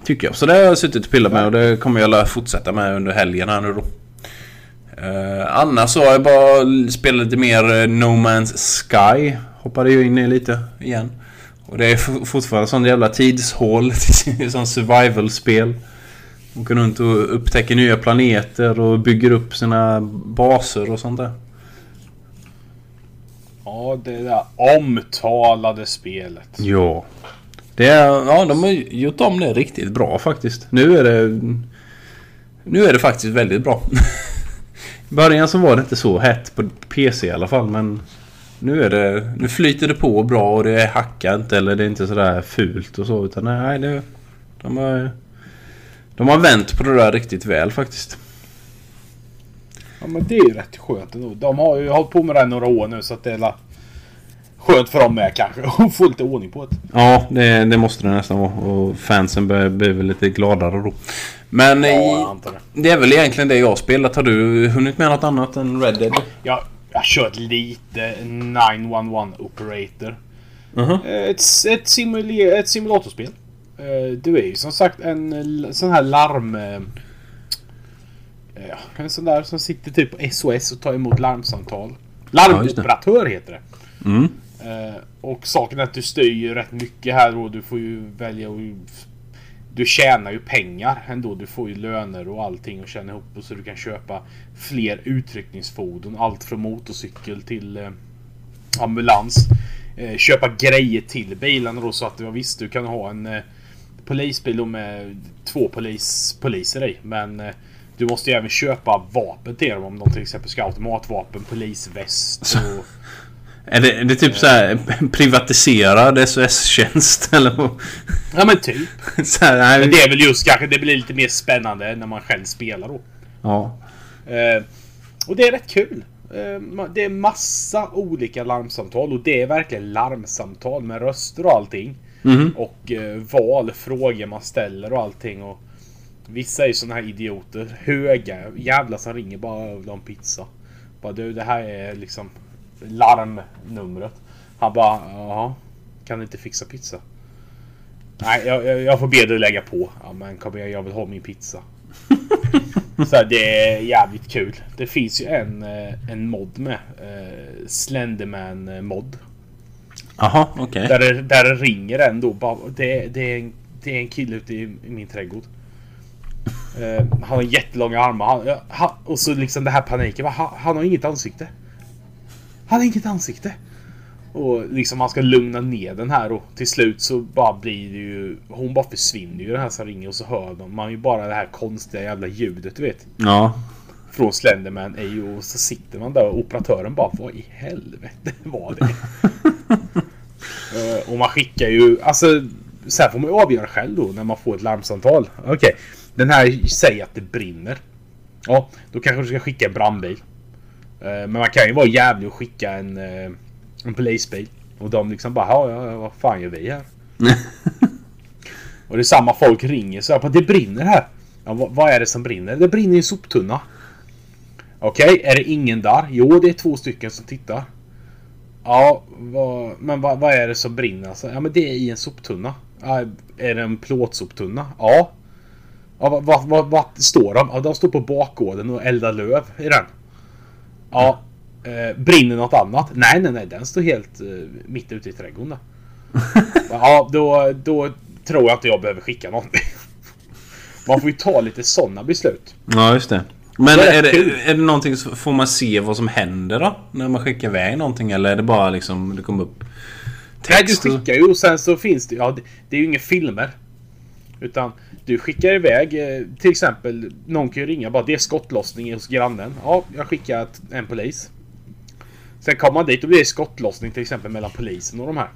Tycker jag. Så det har jag suttit och pillat med och det kommer jag fortsätta med under helgen här nu då. Uh, annars så har jag bara spelat lite mer eh, No Man's Sky. Hoppade ju in i lite igen. Och det är fortfarande sån jävla tidshål. sån survival-spel. Åker runt och upptäcker nya planeter och bygger upp sina baser och sånt där. Ja, det där omtalade spelet. Ja. Det är, ja, de har gjort om det riktigt bra faktiskt. Nu är det... Nu är det faktiskt väldigt bra. I början så var det inte så hett på PC i alla fall men... Nu är det... Nu flyter det på bra och det hackar inte eller det är inte sådär fult och så utan nej det... De har... De har vänt på det där riktigt väl faktiskt. Ja, men det är ju rätt skönt ändå. De har ju hållit på med det här några år nu så att det är skönt för dem med kanske. Att få lite ordning på det. Ja, det, det måste det nästan vara. Och fansen blir, blir väl lite gladare då. Men Ja, antar det. det är väl egentligen det jag spelat. Har du hunnit med något annat än Red Dead? Jag, jag har kört lite 911 Operator. Mhm. Eh, Ett, ett, simule, ett simulatorspel. Eh, Du är ju som sagt en sån här larm... eh, Ja, en sån där som sitter typ på SOS och tar emot larmsamtal. Larmoperatör heter det. Mm. Eh, Och saken är att du styr rätt mycket här och du får ju välja att du tjänar ju pengar ändå. Du får ju löner och allting och tjäna ihop och så du kan köpa fler utryckningsfordon. Allt från motorcykel till eh, ambulans. Eh, köpa grejer till bilarna då så att du visst du kan ha en eh, polisbil med två polis, poliser i. Men eh, du måste ju även köpa vapen till dem om de till exempel ska ha automatvapen, polisväst och... Är det, är det typ så här privatiserad SOS-tjänst eller? vad? Ja men typ. så här, nej, Men det är väl just kanske det blir lite mer spännande när man själv spelar då. Ja. Eh, och det är rätt kul. Eh, det är massa olika larmsamtal och det är verkligen larmsamtal med röster och allting. Mhm. Och eh, val, frågor man ställer och allting. Och vissa är ju såna här idioter. Höga jävlar som ringer bara och vill ha en pizza. Bara du det här är liksom larmnumret. Han bara ja Kan du inte fixa pizza? Nej jag, jag, jag får be dig lägga på. Ja men kom igen jag vill ha min pizza. Så det är jävligt kul. Det finns ju en, eh, en mod med. Eh, Slenderman eh, mod. Jaha, okej. Där det, där det ringer ändå. Bara, det, det, är en, det är en kille ute i, min trädgård. Han har jättelånga armar. Han, han, och så liksom det här paniken. Han, han har inget ansikte. Han har inget ansikte. Och liksom man ska lugna ner den här och till slut så bara blir det ju... Hon bara försvinner ju den här som ringer och så hör de, man ju bara det här konstiga jävla ljudet du vet. Ja. Från Slenderman är och så sitter man där och operatören bara vad i helvete var det? Eh, och man skickar ju, alltså så här får man ju avgöra själv då när man får ett larmsamtal. Okej, den här säger att det brinner. Ja, då kanske du ska skicka en brandbil. Eh, Men man kan ju vara jävlig och skicka en, eh, en polisbil. Och de liksom bara, ja, ja, vad fan gör vi här? och det är samma folk ringer så här, det brinner här. Ja, vad, vad är det som brinner? Det brinner i en soptunna. Okej, är det ingen där? Jo, det är två stycken som tittar. Ja, vad, men vad, vad är det som brinner? Alltså, ja, men det är i en soptunna. Ja, är det en plåtsoptunna? Ja. Ja, vad, vad står de? Ja, de står på bakgården och eldar löv i den. Ja. Eh, brinner något annat? Nej, nej, nej. Den står helt eh, mitt ute i trädgården. där. Ja, då, då tror jag inte jag behöver skicka någonting. Man får ju ta lite sådana beslut. Ja, just det. Men Det är är det, kul. är det någonting så får man se vad som händer då? När man skickar iväg någonting eller är det bara liksom det kommer upp Nej, du text? skickar ju och sen så finns det ja, det, det är ju inga filmer. Utan du skickar iväg eh, till exempel någon kan ju ringa bara det är skottlossning hos grannen. Ja, jag skickar en polis. Sen kommer man dit och blir det skottlossning till exempel mellan polisen och de här.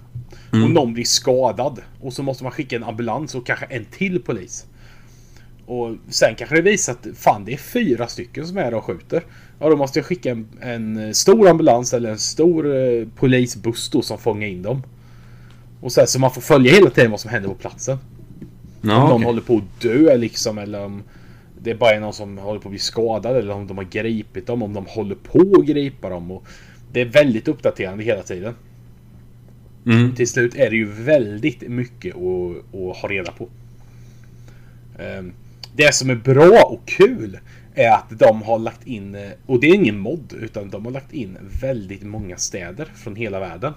Och någon blir skadad. Och så måste man skicka en ambulans och kanske en till polis. Och sen kanske det visar att fan det är fyra stycken som är där och skjuter. Ja då måste jag skicka en, en stor ambulans eller en stor eh, polisbuss då som fångar in dem. Och sen så man får följa hela tiden vad som händer på platsen. Ja, om någon okej. håller på att dö liksom eller om det är bara någon som håller på att bli skadad eller om de har gripit dem. Om de håller på att gripa dem. Och det är väldigt uppdaterande hela tiden. Mm. Till slut är det ju väldigt mycket att, att ha reda på. Ehm, Det som är bra och kul är att de har lagt in, och det är ingen mod, utan de har lagt in väldigt många städer från hela världen.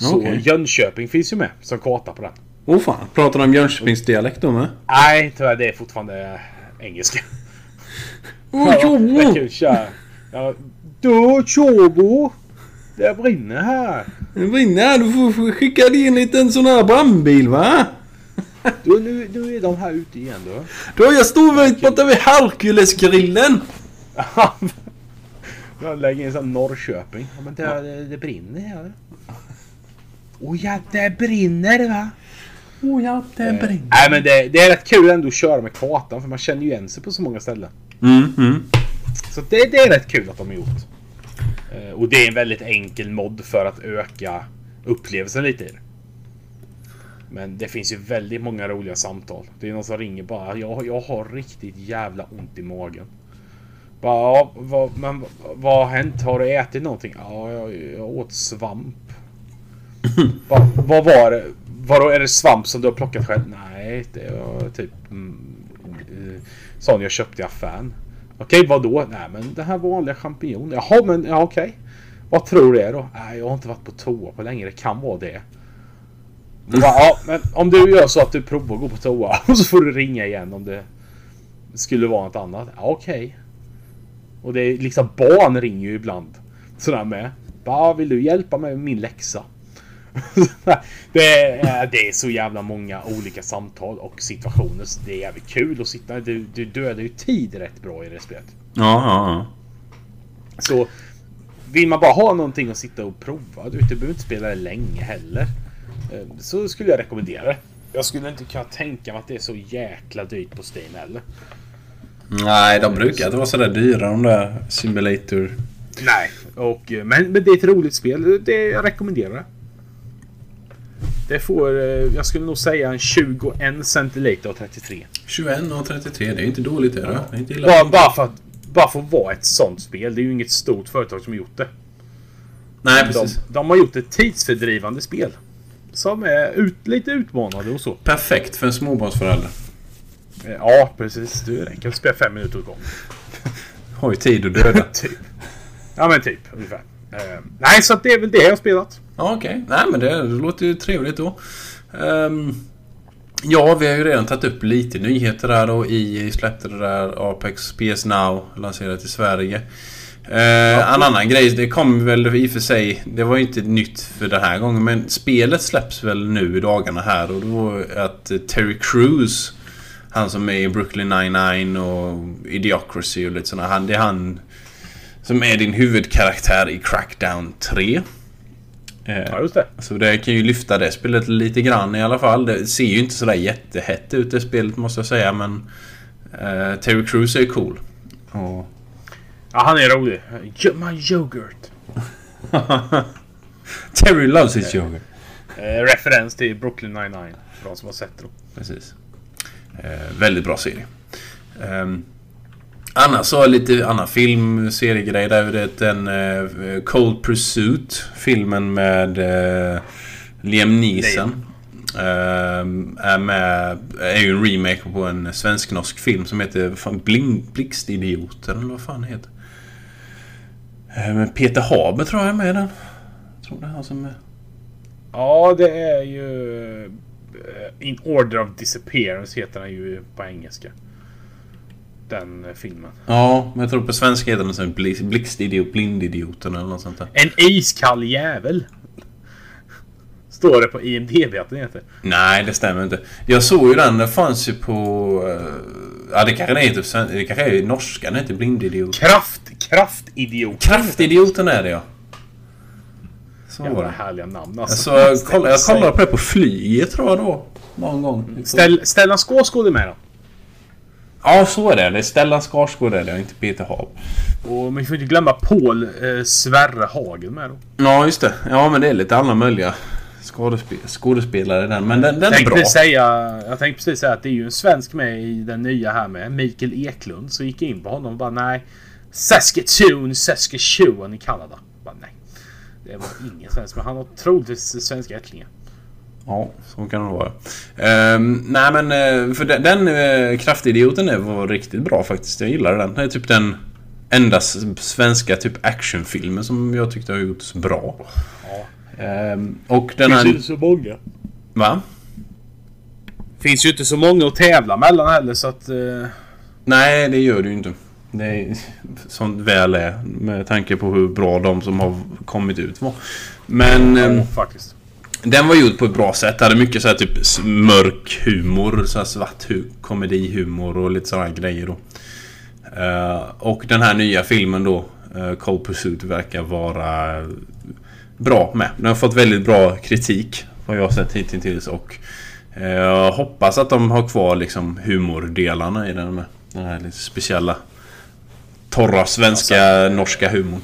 Så Okej. Jönköping finns ju med som karta på den. Åh fan, pratar de Jönköpingsdialekt då med? Nej, tyvärr det är fortfarande engelska. Åh, kul, kör. Ja, då Tjobo! Det brinner här. Det brinner, du får skicka in en liten sån här brandbil va? Du, nu, nu är de här ute igen då. Då jag står vid borta vid Herkulesgrillen. Jag lägger in sån Norrköping. Ja, men det, det, det brinner här. Åh ja, det brinner va? Åh ja, det brinner. Nej men det, det är rätt kul ändå att köra med kartan för man känner ju igen sig på så många ställen. Mm, mm. Så det, det är rätt kul att de har gjort. Eh, Och det är en väldigt enkel mod för att öka upplevelsen lite i det. Men det finns ju väldigt många roliga samtal. Det är någon som ringer bara jag, jag har riktigt jävla ont i magen. Bara, ja, vad, men vad har hänt? Har du ätit någonting? Ja, jag, jag åt svamp. Bara, vad var det? Vadå, är det svamp som du har plockat själv? Nej, det var typ mm, eh, sån jag köpte i affären. Okej, vad då? Nej, men det här vanliga champinjon. Jaha, men ja, okej. Vad tror du det är då? Nej, jag har inte varit på toa på länge. Det kan vara det. Bara, ja, men om du gör så att du provar att gå på toa och så får du ringa igen om det skulle vara något annat. Ja, Okej. Och det är liksom barn ringer ju ibland. Sådär med. Bara, vill du hjälpa mig med min läxa? det, är, det är så jävla många olika samtal och situationer. Så det är jävligt kul att sitta. Du, du dödar ju tid rätt bra i det spelet. Ja, ja, ja. Så vill man bara ha någonting att sitta och prova. Du, behöver inte spela det länge heller. eh, Så skulle jag rekommendera det. Jag skulle inte kunna tänka mig att det är så jäkla dyrt på Steam heller. Nej, de brukar inte vara sådär dyra de där Simulator. Nej, och, eh, men, men det är ett roligt spel. Det, jag rekommenderar det. Det får, eh, jag skulle nog säga en 21 centiliter av 33. 21 och 33, det är inte dåligt det. då. Det är inte illa. Bara, bara, för att, bara för att vara ett sånt spel. Det är ju inget stort företag som har gjort det. Nej, De, precis. de har gjort ett tidsfördrivande spel. Som är ut, lite utmanande och så. Perfekt för en småbarnsförälder. Eh, Ja, precis. Du den kan spela fem minuter åt gången. Har ju tid att döda. typ. Ja, men typ. Ungefär. Eh, nej, så det är väl det jag har spelat. Ja, okej. Nej, men det, låter ju trevligt då. Ehm, ja, vi har ju redan tagit upp lite nyheter där då. EA släppte det där Apex PS Now lanserat i Sverige. Eh, en annan grej, det kom väl i och för sig, det var ju inte nytt för den här gången, men spelet släpps väl nu i dagarna här och då att Terry Crews, han som är i Brooklyn 99 och Idiocracy och lite sådana, han, det är han som är din huvudkaraktär i Crackdown 3. Eh, Ja, just det. så det kan ju lyfta det spelet lite grann i alla fall. Det ser ju inte sådär jättehett ut det spelet måste jag säga men eh, Terry Crews är ju cool. Och, Ja, han är rolig. My yoghurt. Terry loves his yoghurt. Eh, referens till Brooklyn 99. För de som har sett det. Precis. Eh, väldigt bra serie. Um, annars så lite annan film, seriegrej. Där är det en uh, Cold Pursuit. Filmen med uh, Liam Neeson. Uh, är med, är ju en remake på en svensk-norsk film som heter fan, Bling, Blixtidioten eller vad fan det heter. Uh, Peter Haber tror jag är med i den. Jag tror det är han som är... Ja, det är ju... Eh, In Order of Disappearance heter den ju på engelska. Den eh, filmen. Ja, men jag tror på svenska heter den som Blix- Blixtidiot, Blindidioten eller något sånt där. En iskall jävel. Står det på IMDB att den heter. Nej, det stämmer inte. Jag såg ju den, den fanns ju på... eh, ja, det kanske på sven- Det kanske är norska, den heter Blindidiot. Kraft, kraftidiot. Kraftidioten är det ja. Så var Jävla det. härliga namn Alltså, alltså. jag, kollade, jag kollade på det på flyget tror jag då. Någon gång. Ställ, Stellan Skarsgård är med då. Ja, så är det. Det är Stellan Skarsgård är det, inte Peter Haber. Och vi får inte glömma Paul eh, Sverre Hagen med då. Ja, just det. Ja, men det är lite alla möjliga skådespel skådespelare den. Men den, den är bra. säga, jag tänkte precis säga att det är ju en svensk med i den nya här med. Mikael Eklund. Så gick jag in på honom och bara nej. Saskatoon, Saskatchewan i Kanada. Bara, nej. Det var ingen svensk men han har troligtvis svenska ättlingar. Ja, så kan det vara. Ehm, nej men eh, för den, den uh, kraftidioten är- var riktigt bra faktiskt. Jag gillade den. Det är typ den enda svenska typ actionfilmen som jag tyckte har gjorts bra. Ehm, och den här... så många. Va? Finns ju inte så många att tävla mellan heller så att... Eh, Nej, det gör det ju inte. Det är som väl är med tanke på hur bra de som har kommit ut var. Men... ja, faktiskt. Den var gjord på ett bra sätt. Hade mycket så här typ mörk humor. Så här svart hu- komedihumor och lite sådana grejer då. Uh, och den här nya filmen då, uh, Cold Pursuit, verkar vara bra med. Den har fått väldigt bra kritik. Vad jag har sett hittills och eh, jag hoppas att de har kvar liksom humordelarna i den med. Den här lite speciella torra svenska norska humorn.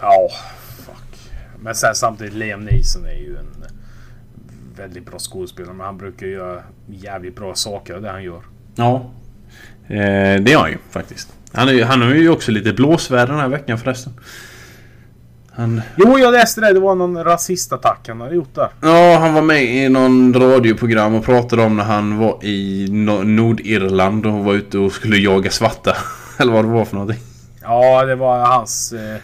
Ja, fuck. Men sen samtidigt Liam Neeson är ju en väldigt bra skådespelare. Men han brukar göra jävligt bra saker det han gör. Ja. Eh, det är han ju faktiskt. Han, är, han har ju också lite blåsväder den här veckan förresten. Han, Jo, jag läste det. Det var någon rasistattack han hade gjort där. ja, han var med i någon radioprogram och pratade om när han var i no Nordirland och var ute och skulle jaga svarta. Eller vad det var för någonting. Ja, det var hans eh,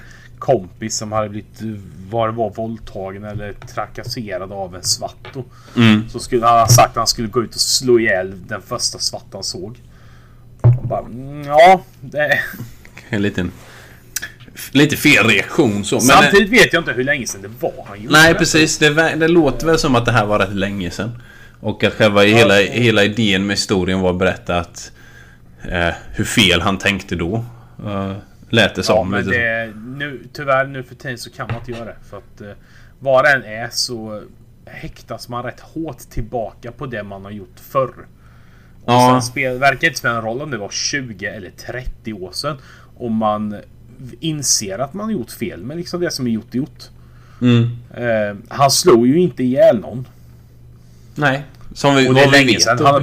kompis som hade blivit var det var våldtagen eller trakasserad av en svarto. Mm. Så skulle han ha sagt att han skulle gå ut och slå ihjäl den första svarta han såg. Och bara, mm, ja, det... En liten... Lite fel reaktion så. Men, Samtidigt vet jag inte hur länge sedan det var han gjorde Nej precis, det, det låter väl som att det här var rätt länge sedan. Och att själva hela, hela idén med historien var att berätta att eh, hur fel han tänkte då. Uh, lät det som. Ja, men det, nu, tyvärr nu för tiden så kan man inte göra det. För att eh, vad det än är så häktas man rätt hårt tillbaka på det man har gjort förr. Och Ja. sen spel, verkar inte spela någon roll om det var 20 eller 30 år sedan. Om man inser att man har gjort fel. Men liksom det som är gjort är gjort. Mm. Eh, han slog ju inte ihjäl någon. Nej. Som vi, Och det är vad vi länge vet. sedan. Han,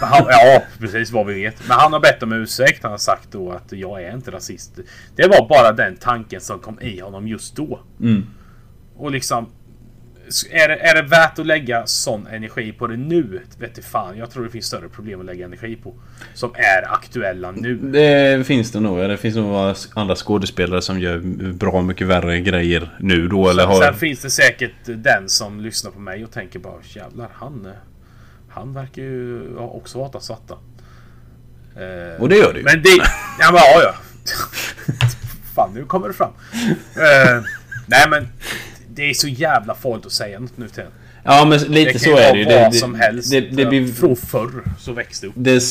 han, ja, precis vad vi vet. Men han har bett om ursäkt. Han har sagt då att jag är inte rasist. Det var bara den tanken som kom i honom just då. Mm. Och liksom... Är det, är det värt att lägga sån energi på det nu? Vet fan. Jag tror det finns större problem att lägga energi på. Som är aktuella nu. Det finns det nog. Det finns nog andra skådespelare som gör bra mycket värre grejer nu då. Eller har... sen finns det säkert den som lyssnar på mig och tänker bara jävlar han... Han verkar ju också hata svarta. Eh, Och det gör det ju. Men det... Ja, men, ja, ja. Fan, nu kommer det fram. Eh, nej, men det är så jävla farligt att säga något nu till. Ja men lite Det så är det ju. vad Det, som det, helst. det, det, blir, Från förr så växte upp. det,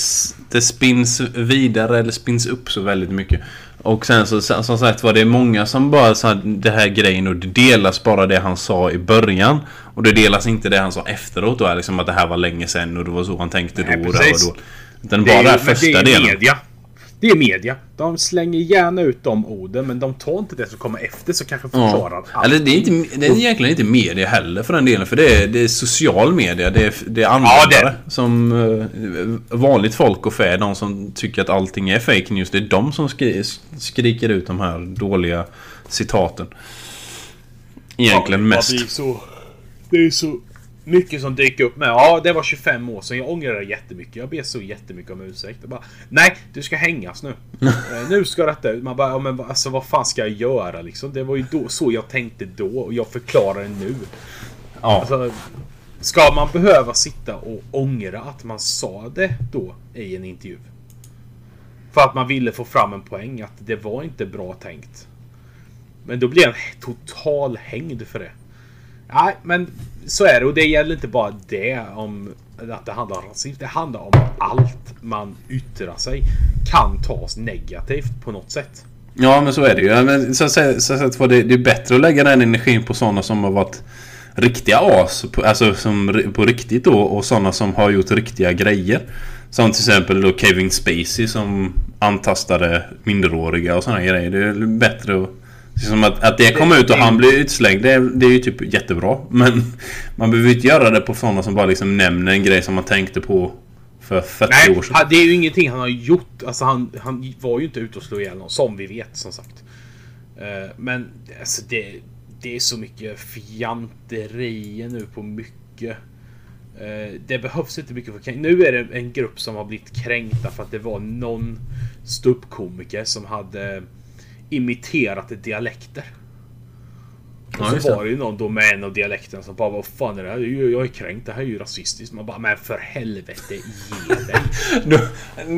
det spins vidare eller spins upp så väldigt mycket. Och sen så som sagt var det är många som bara sa det här grejen och det delas bara det han sa i början. Och det delas inte det han sa efteråt då. Liksom att det här var länge sedan och det var så han tänkte Nej, då och det då. Utan bara den här men det första är delen. media. Det är media. De slänger gärna ut de orden men de tar inte det som kommer efter så kanske förklarar Ja. allt. Eller det är, inte, det är egentligen inte media heller för den delen. För det är, det är social media. Det är, det är Ja, användare. Som eh, vanligt folk och fä. De som tycker att allting är fake news. Det är de som skri, skriker ut de här dåliga citaten. Egentligen Ja, mest. Det är, så, det är så mycket som dyker upp med. Ja, det var 25 år sedan. Jag ångrar det jättemycket. Jag ber så jättemycket om ursäkt. Jag bara, Nej, du ska hängas nu. Eh, nu ska detta ut. Man bara, ja, men alltså, vad fan ska jag göra liksom? Det var ju då, så jag tänkte då och jag förklarar det nu. Ja. Alltså, ska man behöva sitta och ångra att man sa det då i en intervju? För att man ville få fram en poäng att det var inte bra tänkt. Men då blir han total hängd för det. Nej, men så är det. Och det gäller inte bara det om att det handlar om rasism. Det handlar om att allt man yttrar sig kan tas negativt på något sätt. Ja men så är det ju. Men, så, så, så, så, så, det, det är bättre att lägga den energin på sådana som har varit riktiga as. På, alltså som, på riktigt då. Och sådana som har gjort riktiga grejer. Som till exempel då Kevin Spacey som antastade minderåriga och sådana grejer. Det är bättre att... Som att, att det kom ut och han blev utslängd, det, är- det är ju typ jättebra. Men man behöver inte göra det på sådana som bara liksom nämner en grej som man tänkte på för 40 Nej, år sedan. det är ju ingenting han har gjort. Alltså han, han var ju inte ute och slog ihjäl någon, som vi vet som sagt. Eh, Men alltså det, det är så mycket fjanterier nu på mycket. Eh, Det behövs inte mycket för kränk. Nu är det en grupp som har blivit kränkta för att det var någon ståuppkomiker som hade imiterat dialekter. Ja, Och just så var det ju någon en av dialekterna som bara Vad fan är det här? Jag är kränkt. Det här är ju rasistiskt. Man bara Men för helvete ge dig. Då,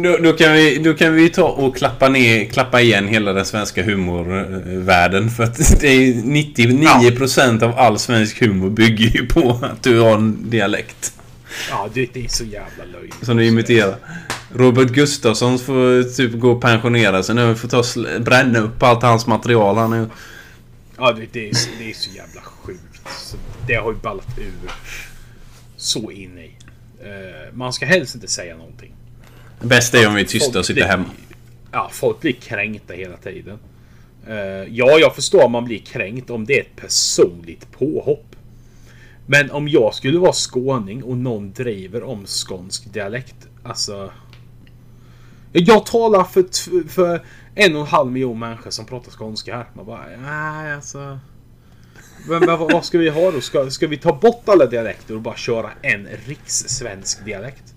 då, då, kan vi, då kan vi ta och klappa, ner, klappa igen hela den svenska humorvärlden. För att det är 99% av all svensk humor bygger ju på att du har en dialekt. Ja, det, det är så jävla löjligt. Som du imiterar. Robert Gustafsson får typ gå och pensionera sig nu. Får ta och bränna upp allt hans material. Han är, Ja, det, det, är, det är så jävla sjukt. Så det har ju ballat ur så in i. Eh, man ska helst inte säga någonting. det bästa är om vi är tysta och sitter blir- hemma. Ja, folk blir kränkta hela tiden. Eh, ja, jag förstår om man blir kränkt om det är ett personligt påhopp. Men om jag skulle vara skåning och någon driver om skånsk dialekt. Alltså... Jag talar för, för en och en halv miljon människor som pratar skånska här. Man bara, nej alltså... Men, men vad, ska vi ha då? Ska, ska vi ta bort alla dialekter och bara köra en rikssvensk dialekt?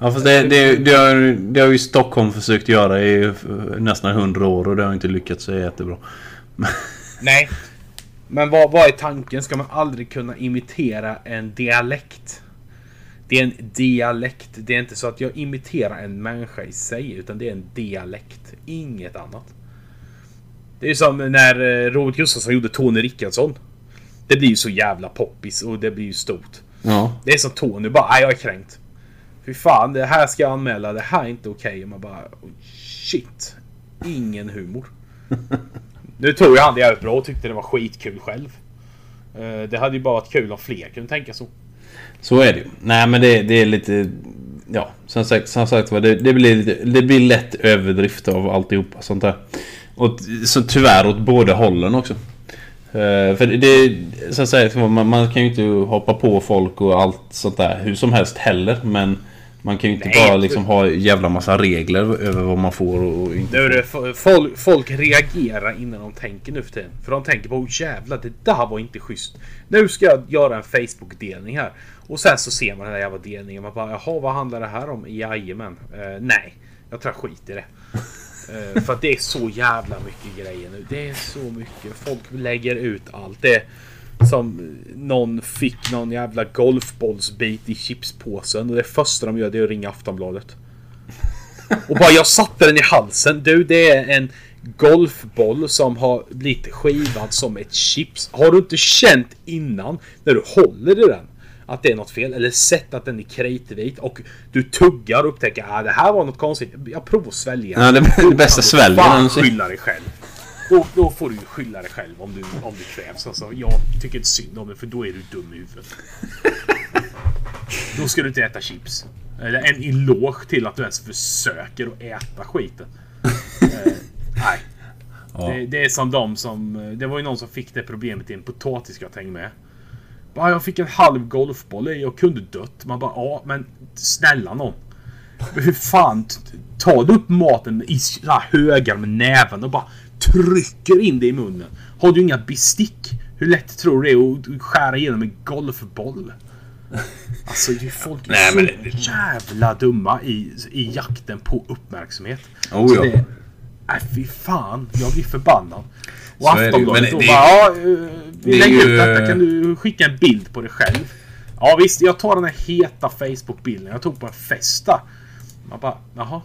Ja fast det, det, det, har, det har ju Stockholm försökt göra i nästan 100 år och det har inte lyckats så jättebra. Nej. Men vad, vad är tanken? Ska man aldrig kunna imitera en dialekt? Det är en dialekt. Det är inte så att jag imiterar en människa i sig, utan det är en dialekt. Inget annat. Det är som när eh, Robert Gustafsson gjorde Tony Rickardsson. Det blir ju så jävla poppis och det blir ju stort. Ja. Det är som Tony bara, nej jag är kränkt. Fy fan, det här ska jag anmäla, det här är inte okej. Och man bara, oh, shit. Ingen humor. nu tog jag han det jävligt bra och tyckte det var skitkul själv. Eh, Det hade ju bara varit kul om fler kunde tänka så. Så är det ju. Nej men det, det är lite... Ja, som sagt, som sagt var det, det, blir lite, det blir lätt överdrift av alltihopa sånt där. Och så tyvärr åt båda hållen också. Uh, för det, det så att säga, man, man kan ju inte hoppa på folk och allt sånt där hur som helst heller. Men man kan ju inte Nej, bara liksom ha jävla massa regler över vad man får och inte Nu fo- folk, folk reagerar innan de tänker nu för tiden. För de tänker på oh, jävlar det där var inte schysst. Nu ska jag göra en Facebook-delning här. Och sen så ser man den där jävla delningen. Man bara jaha vad handlar det här om? Jajamän. Uh, nej. Jag tror jag skiter i det. Eh, för att det är så jävla mycket grejer nu. Det är så mycket. Folk lägger ut allt. Det som någon fick någon jävla golfbollsbit i chipspåsen. Och det första de gör det är att ringa Aftonbladet. Och bara jag satte den i halsen. Du, det är en golfboll som har blivit skivad som ett chips. Har du inte känt innan när du håller i den att det är något fel? Eller sett att den är kritvit och du tuggar och upptäcker att ah, det här var något konstigt. Jag provar att svälja. Ja, det- det bästa sväljer någonsin. skylla dig själv. Då, då får du ju skylla dig själv om du, om du krävs. Alltså, jag tycker inte synd om dig för då är du dum i huvudet. Då ska du inte äta chips. Eller en eloge till att du ens försöker att äta skiten. Eh, nej. Det, det är som de som... Det var ju någon som fick det problemet i en potatisgratäng med. Bara, jag fick en halv golfboll i och kunde dött. Man bara ja, men snälla någon. Hur fan tar du upp maten i högar med näven och bara trycker in det i munnen? Har du inga bestick? Hur lätt tror du det är att skära igenom en golfboll? Alltså är folk är Nej, så men det- jävla dumma i, i jakten på uppmärksamhet. Oh, Så ja. det- Nej fy fan, jag blir förbannad. Och Så ju, Aftonbladet då bara, ja, eh, är lägger ju- ut detta. Kan du skicka en bild på dig själv? Ja visst, jag tar den här heta Facebook-bilden jag tog på en festa. Man bara, jaha.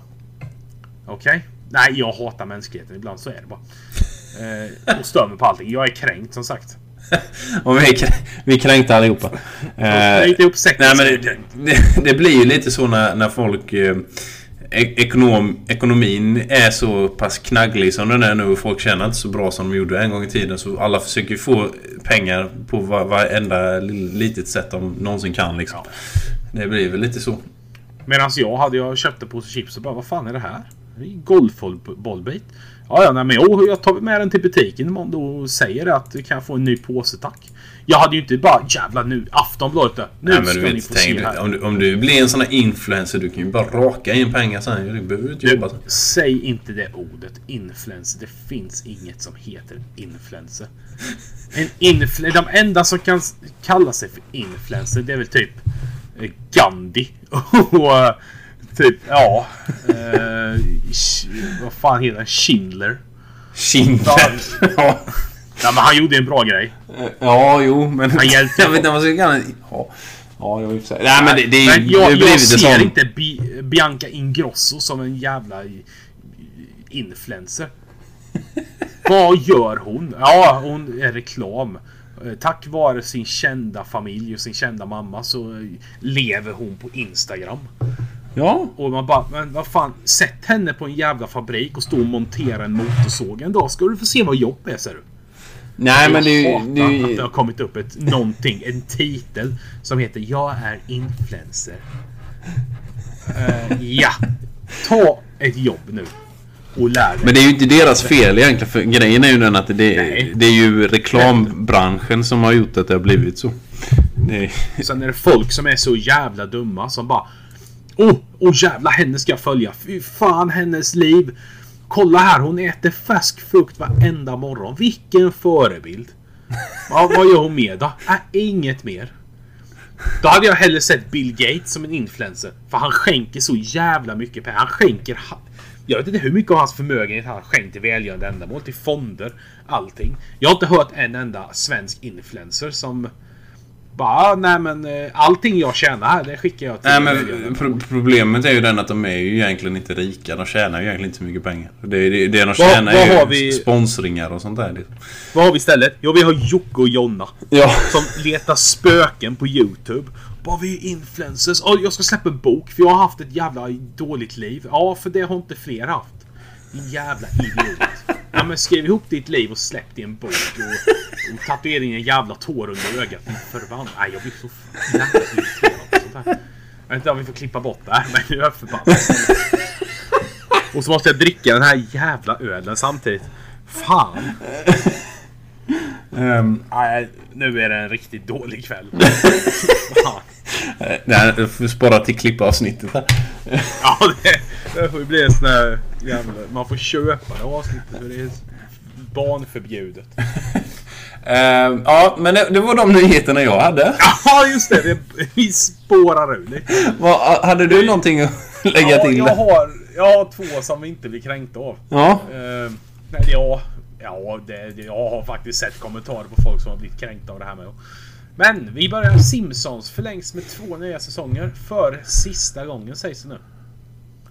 Okej. Nej, jag hatar mänskligheten. Ibland så är det bara. Eh, och stör mig på allting. Jag är kränkt som sagt. Och vi, är krä- vi är kränkta allihopa. Eh, ihop. Nej men det, det, det blir ju lite så när, när folk... Eh, e- ekonom, ekonomin är så pass knagglig som den är nu och folk tjänar inte så bra som de gjorde en gång i tiden. Så alla försöker få pengar på va- varenda li- litet sätt de någonsin kan liksom. Det blir väl lite så. Medan jag hade jag köpt en påse chips och bara vad fan är det här? Golfbollbit. Ja, ja, nej, men jag, jag tar med den till butiken imorgon då och säger att du kan få en ny påse tack. Jag hade ju inte bara jävla nu Aftonbladet där. Nu Nej, men ska du ni vet, få tänk, se här. om, du, om du blir en sån här influencer, du kan ju bara raka in pengar sen. Du behöver inte jobba. säg inte det ordet influencer. Det finns inget som heter influencer. En influ de enda som kan kalla sig för influencer det är väl typ eh, Gandhi och eh, typ ja. Eh, vad fan heter han? Schindler. Schindler. ja. Ja men han gjorde en bra grej. ja, jo, men... Han hjälpte jag vet inte vad man ska kalla det. Ja, ja för sig. Nej, men det, det är ju... jag, det jag ser sån- inte Bi Bianca Ingrosso som en jävla influencer. Vad gör hon? Ja, hon är reklam. Eh, Tack vare sin kända familj och sin kända mamma så eh, lever hon på Instagram. Ja, Och man bara, men vad fan, sätt henne på en jävla fabrik och stå och montera en motorsåg en dag. Ska du få se vad jobb är, ser du. nej men det är ju... Jag hatar att det har kommit upp ett någonting, en titel som heter Jag är influencer. Eh, ja, ta ett jobb nu. Och lär dig. men det är ju inte deras fel egentligen. För grejen är ju den att det, det är ju reklambranschen som har gjort att det har blivit så. Det, Sen är det folk som är så jävla dumma som bara oh, oh jävla henne ska jag följa. Fy fan hennes liv. Kolla här, hon äter färsk frukt varenda morgon. Vilken förebild. Ja, vad gör hon mer då? Äh, inget mer. Då hade jag hellre sett Bill Gates som en influencer. För han skänker så jävla mycket pengar. Han skänker Jag vet inte hur mycket av hans förmögenhet han har skänkt till välgörande ändamål, till fonder, allting. Jag har inte hört en enda svensk influencer som bara, nej men eh, allting jag tjänar här, det skickar jag till Nej men ändamål." pro problemet är ju den att de är ju egentligen inte rika. De tjänar ju egentligen inte så mycket pengar. Det, det, det de Vad- tjänar vad är ju har vi- sponsringar och sånt där. liksom. Vad har vi istället? Jo, vi har Jocke och Jonna. Ja. Som letar spöken på YouTube. Bara vi är influencers. Och jag ska släppa en bok för jag har haft ett jävla dåligt liv. Ja, för det har inte fler haft. Jävla idiot. Ja men skriv ihop ditt liv och släpp det i en bok. Och, och tatuera in en jävla tår under ögat. Förbannad. Nej jag blir så jävla irriterad på sånt här. Jag vet inte om vi får klippa bort det här men jag är förbannad. Och så måste jag dricka den här jävla ölen samtidigt. Fan. Ehm, Nej, nu är det en riktigt dålig kväll. Nej, får spara till klippavsnittet här. Ja, det, det får ju bli en sån här. Man får köpa det avsnittet för det är barnförbjudet. Ehm, ja, men det, det var de nyheterna jag hade. Ja, just det. det vi spårar ur lite. Hade du någonting att lägga Ja, till? jag har, jag har två som vi inte blir kränkta av. Ja. Uh, nej, ja, ja det, jag har faktiskt sett kommentarer på folk som har blivit kränkta av det här med. Men vi börjar Simpsons förlängs med två nya säsonger för sista gången sägs det nu.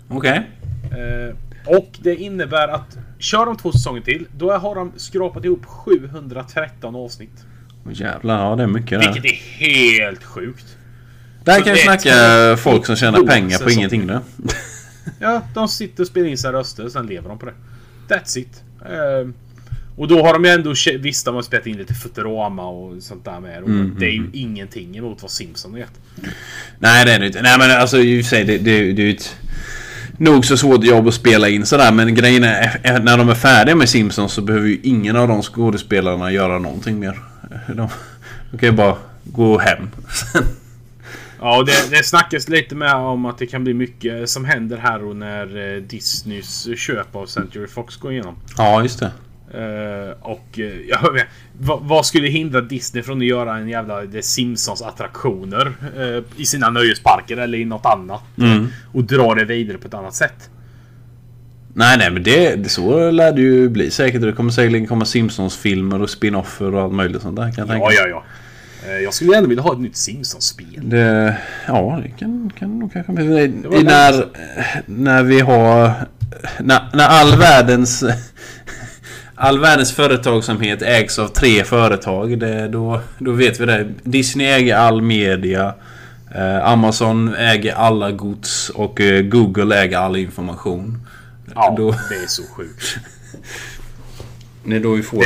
Okej. Eh, och det innebär att kör de två säsonger till, då har de skrapat ihop 713 avsnitt. Jävlar, ja det är mycket där. Vilket är helt sjukt. Där så kan vi det snacka folk som tjänar pengar på ingenting då. Ja, de sitter och spelar in sina röster, sen lever de på det. That's it. Eh, och då har de ju ändå... Visst, de har spelat in lite Futurama och sånt där med. Och Mm, det är ju ingenting emot vad Simpson är. Nej det är det inte. Nej men alltså i och för sig det, det, det är ju ett nog så svårt jobb att spela in sådär men grejen är är- när de är färdiga med Simpsons så behöver ju ingen av de skådespelarna göra någonting mer. De, de kan ju bara gå hem. Ja, och det, det snackas lite med om att det kan bli mycket som händer här och när eh, Disneys köp av Century Fox går igenom. ja just det. Eh, och uh, jag vet, vad, vad skulle hindra Disney från att göra en jävla The Simpsons attraktioner eh, i sina nöjesparker eller i något annat? Mm. Och dra det vidare på ett annat sätt. Nej nej men det, det så lär det ju bli säkert. Det kommer säkerligen komma Simpsons-filmer och spin-offer och allt möjligt sånt där kan jag tänka Ja, mig. ja, ja. Eh, jag skulle gärna vilja ha ett nytt Simpsons-spel. Ja, det kan, kan nog kanske bli. när, när vi har... När, när all världens... All världens företagsamhet ägs av tre företag. Det, då, då vet vi det. Disney äger all media. Eh, Amazon äger alla gods. Och eh, Google äger all information. Ja, Då, det är så sjukt. det är då vi får Det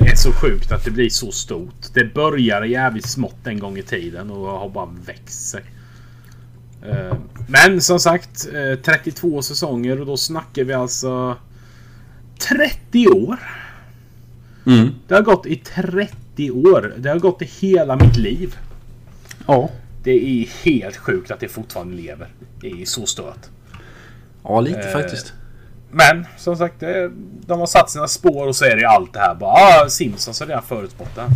det. är så sjukt att det blir så stort. Det började jävligt smått en gång i tiden och har bara växt sig. Eh, Men som sagt, eh, 32 säsonger och då snackar vi alltså 30 år. Mm. Det har gått i 30 år. Det har gått i hela mitt liv. Ja. Det är helt sjukt att det fortfarande lever. Det är så stört. Ja, lite Eh, faktiskt. Men som sagt, det, de har satt sina spår och så är det allt det här. Bara, ah, Simpsons har redan förutspått det.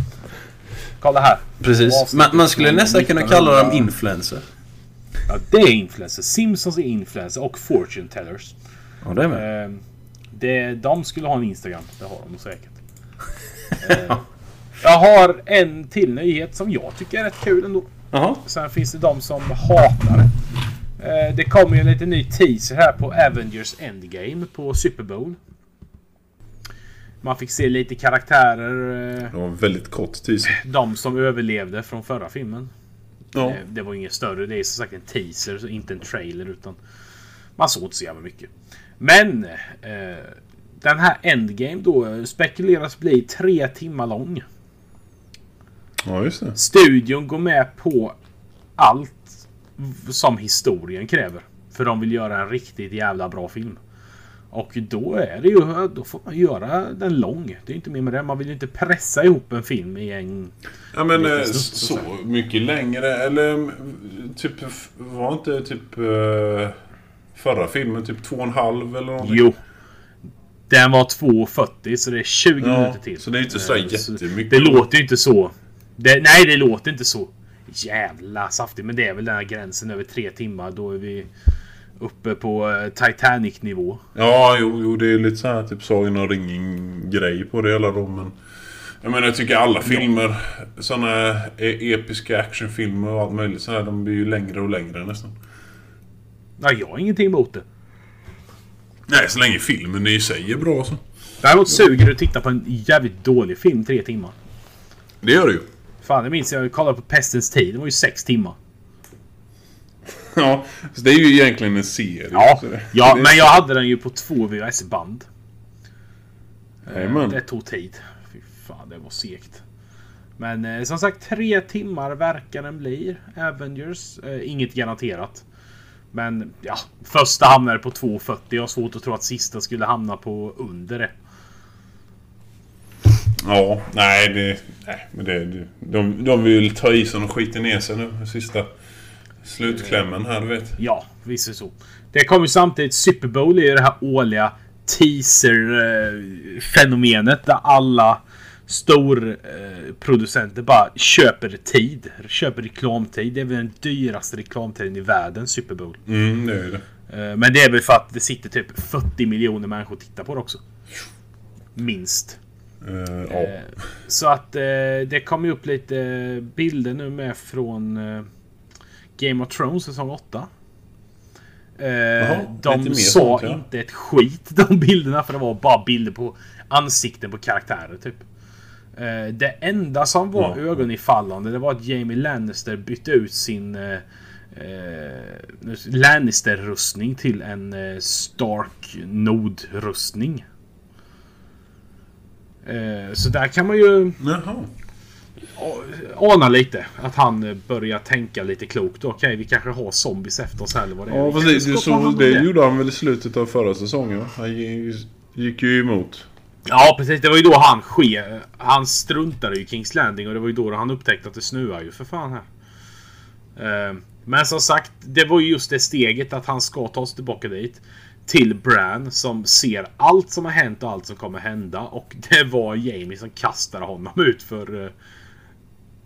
Kolla här. Precis. Man, man skulle nästan kunna 1900. kalla dem influencer. Ja, det är influencers. Simpsons är influencers och fortune tellers. Ja, det är med. Eh, det, de skulle ha en Instagram. Det har de säkert. Eh, jag har en till nyhet som jag tycker är rätt kul ändå. Jaha. Sen finns det de som hatar det. Eh, Det kommer ju en liten ny teaser här på Avengers Endgame på Super Bowl. Man fick se lite karaktärer. eh, Det var en väldigt kort teaser. De som överlevde från förra filmen. Ja. Eh, Det var inget större. Det är som sagt en teaser, så inte en trailer. utan Man såg inte så jävla mycket. Men eh, den här Endgame då eh, spekuleras bli tre timmar lång. Ja, just det. Studion går med på allt som historien kräver. För de vill göra en riktigt jävla bra film. Och då är det ju, då får man göra den lång. Det är inte mer med det. Man vill ju inte pressa ihop en film i en... Ja men eh, snutt, så så mycket längre eller typ var inte typ eh, förra filmen typ två och en halv eller någonting? Jo. Den var 2.40 så det är 20 Ja, minuter till. så det är inte så Eh, så jättemycket. Det låter ju inte så. Det, nej, det låter inte så jävla saftigt. Men det är väl den här gränsen över tre timmar. Då är vi... Uppe på eh, Titanic-nivå. Ja, jo, jo, det är lite så här typ Sagan om ringen-grej på det hela då, men... Jag menar, jag tycker alla filmer, såna e- episka actionfilmer och allt möjligt så här, de blir ju längre och längre nästan. Nej, jag har ingenting emot det. Nej, så länge filmen i sig är bra så. Däremot suger det att titta på en jävligt dålig film tre timmar. Det gör det ju. Fan, det minns jag. Jag kollade på Pestens tid. Det var ju sex timmar. Ja, så det är ju egentligen en serie. Ja, ja men jag hade den ju på två VHS-band. Jajamän. Det tog tid. Fy fan, det var segt. Men eh, som sagt, tre timmar verkar den bli. Avengers. Eh, inget garanterat. Men ja, första hamnade på 2.40. Jag har svårt att tro att sista skulle hamna på under det. Ja, nej, det, nej men det, det, de, de vill ta i sig och skiter ner sig nu. Sista slutklämmen här, du vet. Ja, visst är det så. Det kommer samtidigt Super Bowl är ju det här årliga teaser-fenomenet där alla storproducenter bara köper tid. Köper reklamtid. Det är väl den dyraste reklamtiden i världen, Super Bowl. Mm, det är det. Eh, Men det är väl för att det sitter typ 40 miljoner människor och tittar på det också. Minst. Eh, ja. Eh, Så att eh, det kom ju upp lite bilder nu med från eh, Game of Thrones säsong 8. Eh, lite de sa sånt, ja. inte ett skit de bilderna för det var bara bilder på ansikten på karaktärer typ. Eh, det enda som var Ja. ögonifallande det var att Jamie Lannister bytte ut sin eh, eh, Lannister-rustning till en eh, Stark Node-rustning. Eh, så där kan man ju Jaha. ana lite att han börjar tänka lite klokt. Okej, vi kanske har zombies efter oss här eller vad det är. Ja, Vi fast det, gjorde han väl i slutet av förra säsongen va? Han gi- gick ju emot. Ja, precis. Det var ju då han ske. Han struntade i Kings Landing och det var ju då han upptäckte att det snöar ju för fan här. Eh, Men som sagt, det var ju just det steget att han ska ta sig tillbaka dit. Till Bran som ser allt som har hänt och allt som kommer hända. Och det var Jamie som kastade honom ut för... eh,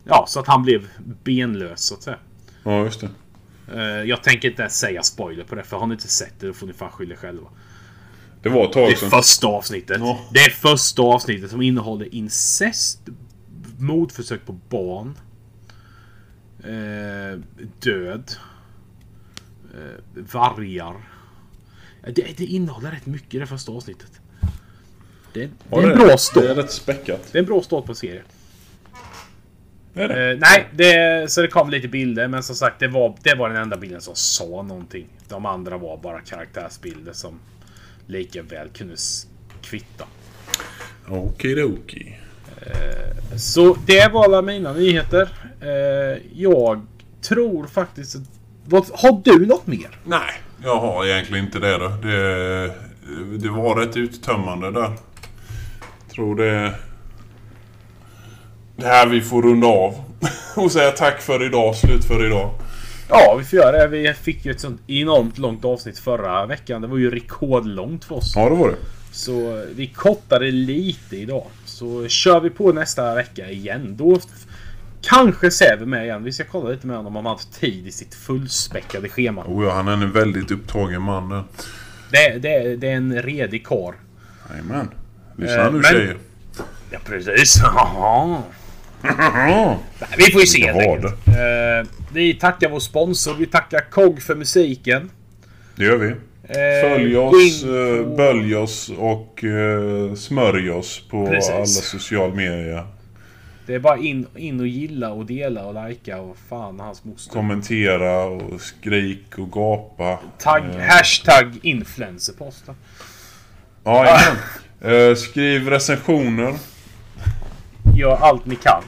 Ja, så att han blev benlös så att säga. Ja, just det. Eh, Jag tänker inte säga spoiler på det, för har ni inte sett det då får ni fan skylla själva. Det var ett Det tag är sedan. första avsnittet. Ja. Det är första avsnittet som innehåller incest, mordförsök på barn, eh, död, eh, vargar. Det, det innehåller rätt mycket i det första avsnittet. Det, det Ja, är en bra start. Det är rätt späckat. Det är en bra start på en serie. Det det. Eh, nej, det, så det kom lite bilder, men som sagt, det var, det var den enda bilden som sa någonting. De andra var bara karaktärsbilder som lika väl kunde kvitta. Okidoki. Så det var alla mina nyheter. Eh, jag tror faktiskt att... Vad, har du något mer? Nej, jag har egentligen inte det då. Det, det var rätt uttömmande där. Tror det... Det här vi får runda av. Och säga tack för idag, slut för idag. Ja, vi får göra det. Vi fick ju ett sånt enormt långt avsnitt förra veckan. Det var ju rekordlångt för oss. Ja, det var det. Så vi kortade lite idag. Så kör vi på nästa vecka igen. Då kanske Säve med igen. Vi ska kolla lite med honom om han har haft tid i sitt fullspäckade schema. Oh, ja, han är en väldigt upptagen man där. Det, det, det är en redig karl. Jajamän. Lyssna Eh, nu men- tjejer. Ja, precis. Vi får ju se helt Ja, enkelt. Eh, vi tackar vår sponsor. Vi tackar KOG för musiken. Det gör vi. Eh, Följ oss, eh, på- bölj oss och smörj oss på Precis. alla sociala medier. Det är bara in, in och gilla och dela och likea och fan hans moster. Kommentera och skrik och gapa. Tagg, Eh, hashtag influencerposten. Ja, jajamän. Eh, skriv recensioner Gör allt ni kan.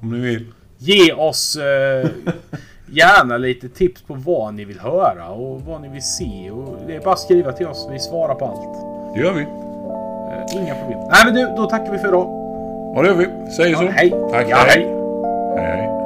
om ni vill. Ge oss eh, gärna lite tips på vad ni vill höra och vad ni vill se. Och det är bara att skriva till oss. Vi svarar på allt. Det gör vi. Eh, inga problem. Nej men du, då tackar vi för idag. Ja, det gör vi. Säger så. Ja, hej. Tack. Ja, hej. hej. hej.